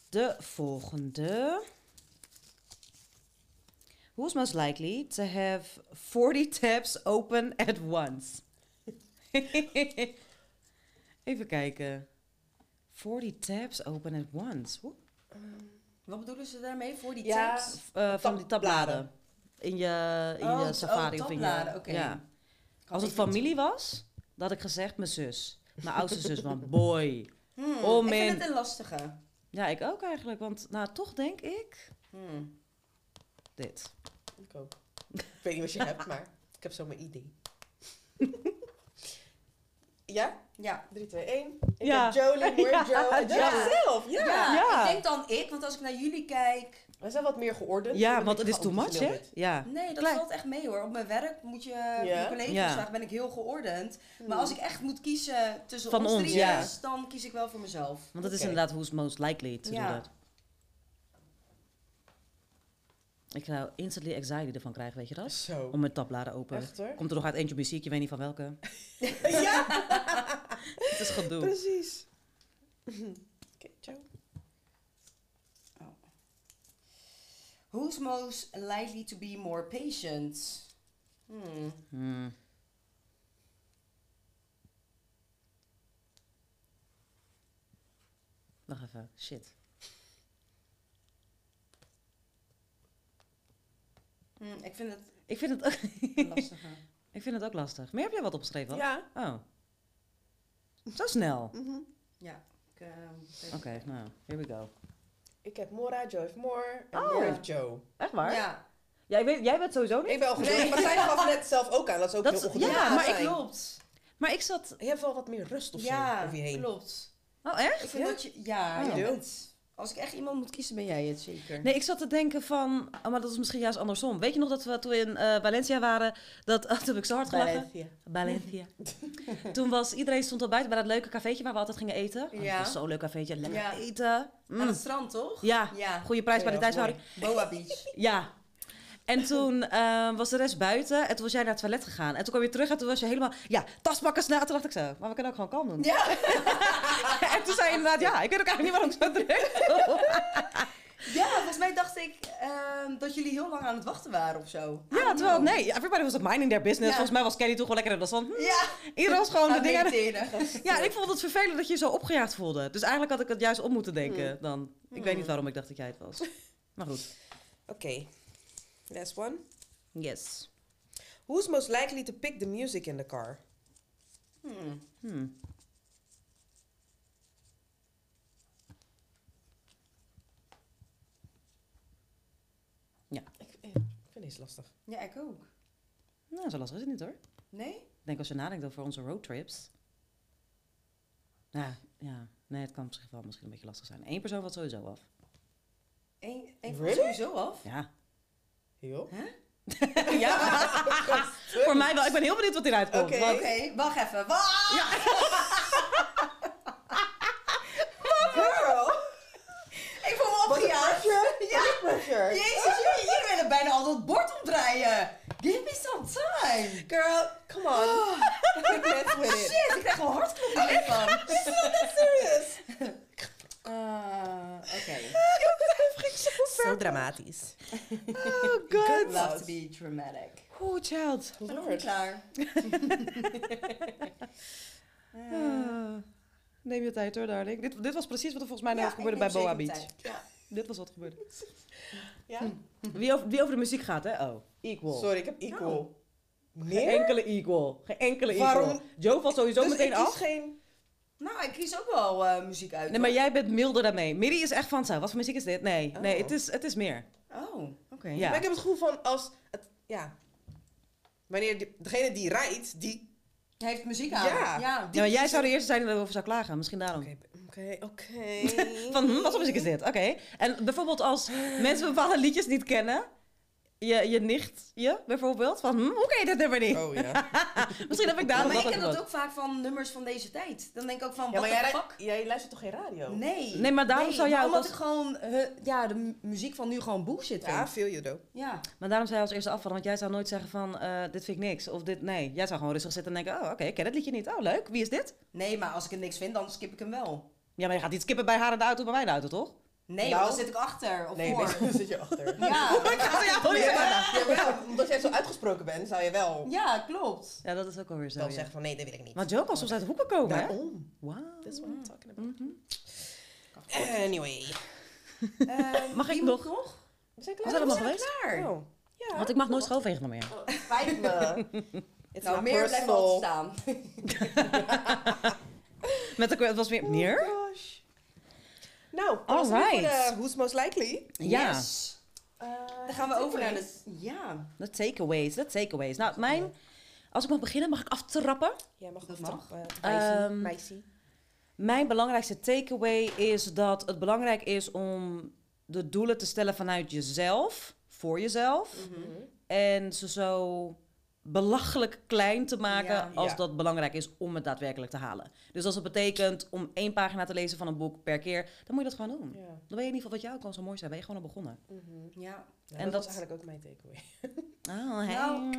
De volgende. Who's most likely to have 40 tabs open at once? Even kijken. 40 tabs open at once. Woe. Wat bedoelen ze daarmee voor die Ja, tabs? Eh, van die Tabbladen. In je, in Oh, je oh, safari of in je... tabbladen, oké. Ja. Als het familie was, dan had ik gezegd mijn zus. Mijn oudste zus, van boy. Hmm, Oh, ik vind man. het een lastige. Ja, ik ook eigenlijk. Want nou, toch denk ik Hmm. Dit. Ik ook. Ik weet niet wat je hebt, maar ik heb zo mijn idee. ja? Ja. 3, 2, 1. Ik Ja. heb Jolie, Moor, Ja, Joe en ja. Zelf. Ja. Ja, Ja. ik denk dan ik, want als ik naar jullie kijk... We zijn wat meer geordend. Ja, want ben het is too much, hè? Ja. Nee, dat Klein. valt echt mee hoor. Op mijn werk moet je Ja? je collega's Ja. vragen, ben ik heel geordend. Hmm. Maar als ik echt moet kiezen tussen Van ons, ons, drie, ja. dan kies ik wel voor mezelf. Want het is inderdaad who's most likely to Ja. do that. Ik zou instantly anxiety ervan krijgen, weet je dat? Zo. Om mijn tabbladen open. Echt hoor? Komt er nog uit eentje muziek, je weet niet van welke. ja, Het is gedoe. precies. Oké, Joe. Who's most likely to be more patient? Hmm. Hmm. Wacht even. Shit. Hmm, ik vind het Ik vind het ook, lastig. ik vind het ook lastig. Maar heb jij wat opgeschreven? Ja. Oh. Zo snel. Mhm. ja. Ik, ehm, Oké, nou, here we go. Ik heb Mora, Joe heeft Moore en Oh. Moore heeft Joe. Echt waar? Ja, Jij, weet, jij bent sowieso niet? Ik ben al Nee. maar zij gaf net zelf ook aan dat ze ook Dat heel is- ongeduldig ja, maar ik klopt. Maar ik zat... Je hebt wel wat meer rust of zo Ja, over je heen. klopt. Oh, echt? Ik vind Ja? dat je... Ja, Oh. je bent- Als ik echt iemand moet kiezen, ben jij het zeker. Nee, ik zat te denken van... Oh, maar dat is misschien juist andersom. Weet je nog dat we toen we in eh, Valencia waren... Dat, oh, toen heb ik zo hard gelachen. Valencia. Valencia. toen was... Iedereen stond al buiten bij dat leuke cafeetje waar we altijd gingen eten. Oh, Ja. Dat was zo'n leuk cafeetje. Lekker Ja. eten. Mm. Aan het strand, toch? Ja, Ja. goede prijs bij de tijdsverhouding. Boa Beach. Ja. En toen eh, was de rest buiten en toen was jij naar het toilet gegaan. En toen kwam je terug en toen was je helemaal... Ja, tas pakken snel. Toen dacht ik zo, maar we kunnen ook gewoon kalm doen. Ja. en toen zei je inderdaad, ja, ik weet ook eigenlijk niet waarom ik zo druk ja, volgens mij dacht ik ehm, dat jullie heel lang aan het wachten waren of zo. Ja, terwijl, nee, everybody was minding their business. Ja. Volgens mij was Kelly toch wel lekker in de zon. Hm, Ja. Iedereen was gewoon de dingen... Ja, en ik vond het vervelend dat je je zo opgejaagd voelde. Dus eigenlijk had ik het juist op moeten denken Hmm. dan. Ik weet niet waarom ik dacht dat jij het was. Maar goed. Oké. Last one. Yes. Who's most likely to pick the music in the car? Hmm. Hmm. Ik, eh, ik vind deze lastig. Ja, ik ook. Nou, zo lastig is het niet hoor. Nee? Ik denk als je nadenkt over onze roadtrips. Nou, ja. Nee, het kan op zich wel misschien een beetje lastig zijn. Eén persoon valt sowieso af. Eén één Really? sowieso af? Ja. Heel? Ja. Voor mij wel. Ik ben heel benieuwd wat hieruit komt. Oké. wacht even. Wacht! Girl! Ik voel me opgejaagd. Ja. Pressure. Jezus, jullie, willen bijna al dat bord omdraaien. Give me some time. Girl, come on. It. Shit, ik krijg gewoon hartkloppingen hiervan. Serious. Uh, Oké. Zo dramatisch. Oh god. Love to be dramatic. Oh, child. Ik ben nog niet klaar. Ah. Neem je tijd hoor, darling. Dit, dit was precies wat er volgens mij net Ja, gebeurde bij Boa Beach. tijd. Ja. Dit was wat gebeurde. Ja? Wie over, wie over de muziek gaat, hè? Oh, equal. Sorry, ik heb equal. Geen Nee? enkele equal. Geen enkele equal. Waarom? Joe valt sowieso Dus meteen af. geen... Nou, ik kies ook wel eh, muziek uit. Nee, maar jij bent milder daarmee. Miri is echt van zo. Wat voor muziek is dit? Nee, Oh. nee het, is, het is meer. Oh, oké. Ja. Maar ik heb het gevoel van als... Het, ja. Wanneer die- degene die rijdt, die... Heeft muziek aan. Ja. ja. Ja, maar jij zou de eerste zijn die erover zou klagen. Misschien daarom. Oké, oké, oké. Van, hm, wat voor muziek is dit? Oké. En bijvoorbeeld als mensen bepaalde liedjes niet kennen. Je, je nicht, je bijvoorbeeld. Van, hm, hoe ken je dit nummer niet? Oh ja. Misschien heb ik Ja, daarom maar dat ik ook dat ook vaak van nummers van deze tijd. Dan denk ik ook van, Ja, wat jij, fuck? jij luistert toch geen radio? Nee. Nee, maar daarom zou jij omdat als- ik gewoon eh, ja, de mu- muziek van nu gewoon bullshit vind. Ja, feel you though. Ja. Maar daarom zou je als eerste afvallen. Want jij zou nooit zeggen van, eh, dit vind ik niks. Of dit, nee. Jij zou gewoon rustig zitten en denken, oh, oké, ik ken het liedje niet. Oh, leuk. Wie is dit? Nee, maar als ik het niks vind, dan skip ik hem wel. Ja, maar je gaat niet skippen bij haar in de auto, bij mij in de auto, toch? Nee, Nou. dan zit ik achter of Nee, voor. nee, dan zit je achter. Ja. ja, oh, ja. Jawel, omdat jij zo uitgesproken bent, zou je wel, ja, klopt. Ja, dat is ook alweer zo, ja. zeggen van nee, dat wil ik niet. Maar Joe kan soms uit de hoeken komen, hè? Daarom. Wauw. That's what I'm talking about. Mhm. Anyway. Eh, Mag ik nog? nog? We zijn We klaar. zijn allemaal We zijn geweest? klaar. Oh. Ja. Want ik mag nooit schoolvegen meer. Oh, Spijt me. It's Nou, meer blijft altijd staan. Met de, het was weer meer? Nou, dat was het voor Alright. de Who's Most Likely. Ja. Yes. Dan gaan we over naar de... Ja. De takeaways, de takeaways. Nou, mijn... Als ik mag beginnen, mag ik aftrappen? Jij mag Dat dat mag. Ehm, Meisje. Mijn belangrijkste takeaway is dat het belangrijk is om de doelen te stellen vanuit jezelf, voor jezelf. Mhm. En ze zo belachelijk klein te maken Ja. als Ja. dat belangrijk is om het daadwerkelijk te halen. Dus als het betekent om één pagina te lezen van een boek per keer, dan moet je dat gewoon doen. Ja. Dan ben je in ieder geval wat jou kan zo mooi zijn. Ben je gewoon al begonnen. Mhm. Ja. Ja, En dat, dat- was eigenlijk ook mijn takeaway. Oh, hey. Nou,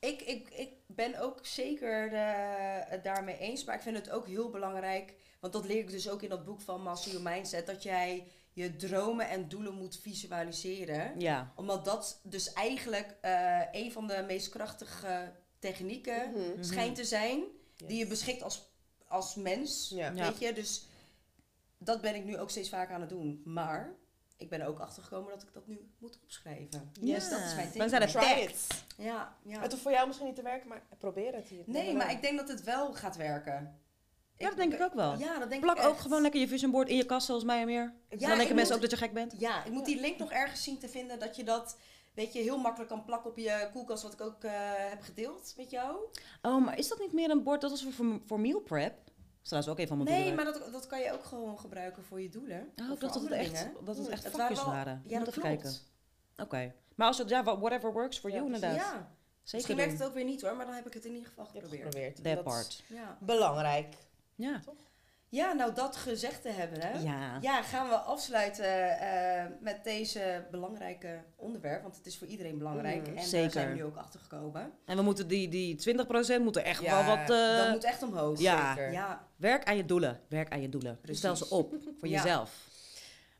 Ik, ik, ik ben ook zeker eh, het daarmee eens. Maar ik vind het ook heel belangrijk. Want dat leer ik dus ook in dat boek van Master Your Mindset. Dat jij je dromen en doelen moet visualiseren. Ja. Omdat dat dus eigenlijk eh, een van de meest krachtige technieken Mhm. schijnt te zijn. Die je beschikt als, als mens. Ja. Weet je, dus dat ben ik nu ook steeds vaker aan het doen. Maar ik ben er ook achter gekomen dat ik dat nu moet opschrijven. Ja. Dus dat is mijn Dan zijn het. Ja, ja. Het hoeft voor jou misschien niet te werken, maar probeer het hier. Nee, maar ik denk dat het wel gaat werken. Ja, dat denk ik ook wel. Ja, dat denk Plak ik ook echt. gewoon lekker je vision board in je kast, zoals mij en meer. Ja, dan denken mensen ook dat je gek bent. Ja, ik moet die link nog ergens zien te vinden dat je dat, weet je, heel makkelijk kan plakken op je koelkast, wat ik ook eh, heb gedeeld met jou. Oh, maar is dat niet meer een bord dat is voor, voor meal prep? Dat is trouwens ook een van mijn Nee, doelen. maar dat, dat kan je ook gewoon gebruiken voor je doelen. Oh, ik dacht dat het andere echt, dat het echt het vakjes wel- waren. Ja, Moet dat even klopt. kijken. Oké. Maar als het, ja, whatever works for Ja, you precies. inderdaad. Ja, Zeker misschien werkt het ook weer niet hoor, maar dan heb ik het in ieder geval geprobeerd. geprobeerd. That Dat is part. Ja. Belangrijk. Ja. ja, nou dat gezegd te hebben hè. Ja. Ja, gaan we afsluiten eh, met deze belangrijke onderwerp. Want het is voor iedereen belangrijk. Mhm. en Zeker. daar zijn we nu ook achter gekomen. En we moeten die, die 20% moeten echt Ja, wel wat... eh, dat moet echt omhoog. ja. Zeker. Ja, Werk aan je doelen. Werk aan je doelen. Precies. Stel ze op voor Ja. jezelf.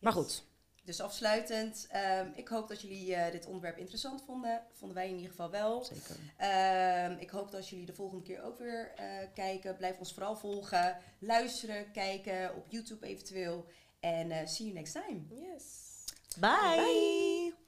Maar goed. Dus afsluitend. ehm, ik hoop dat jullie eh, dit onderwerp interessant vonden. Vonden wij in ieder geval wel. Zeker. Ehm, ik hoop dat jullie de volgende keer ook weer eh, kijken. Blijf ons vooral volgen. Luisteren, kijken op YouTube eventueel. En eh see you next time. Yes. Bye.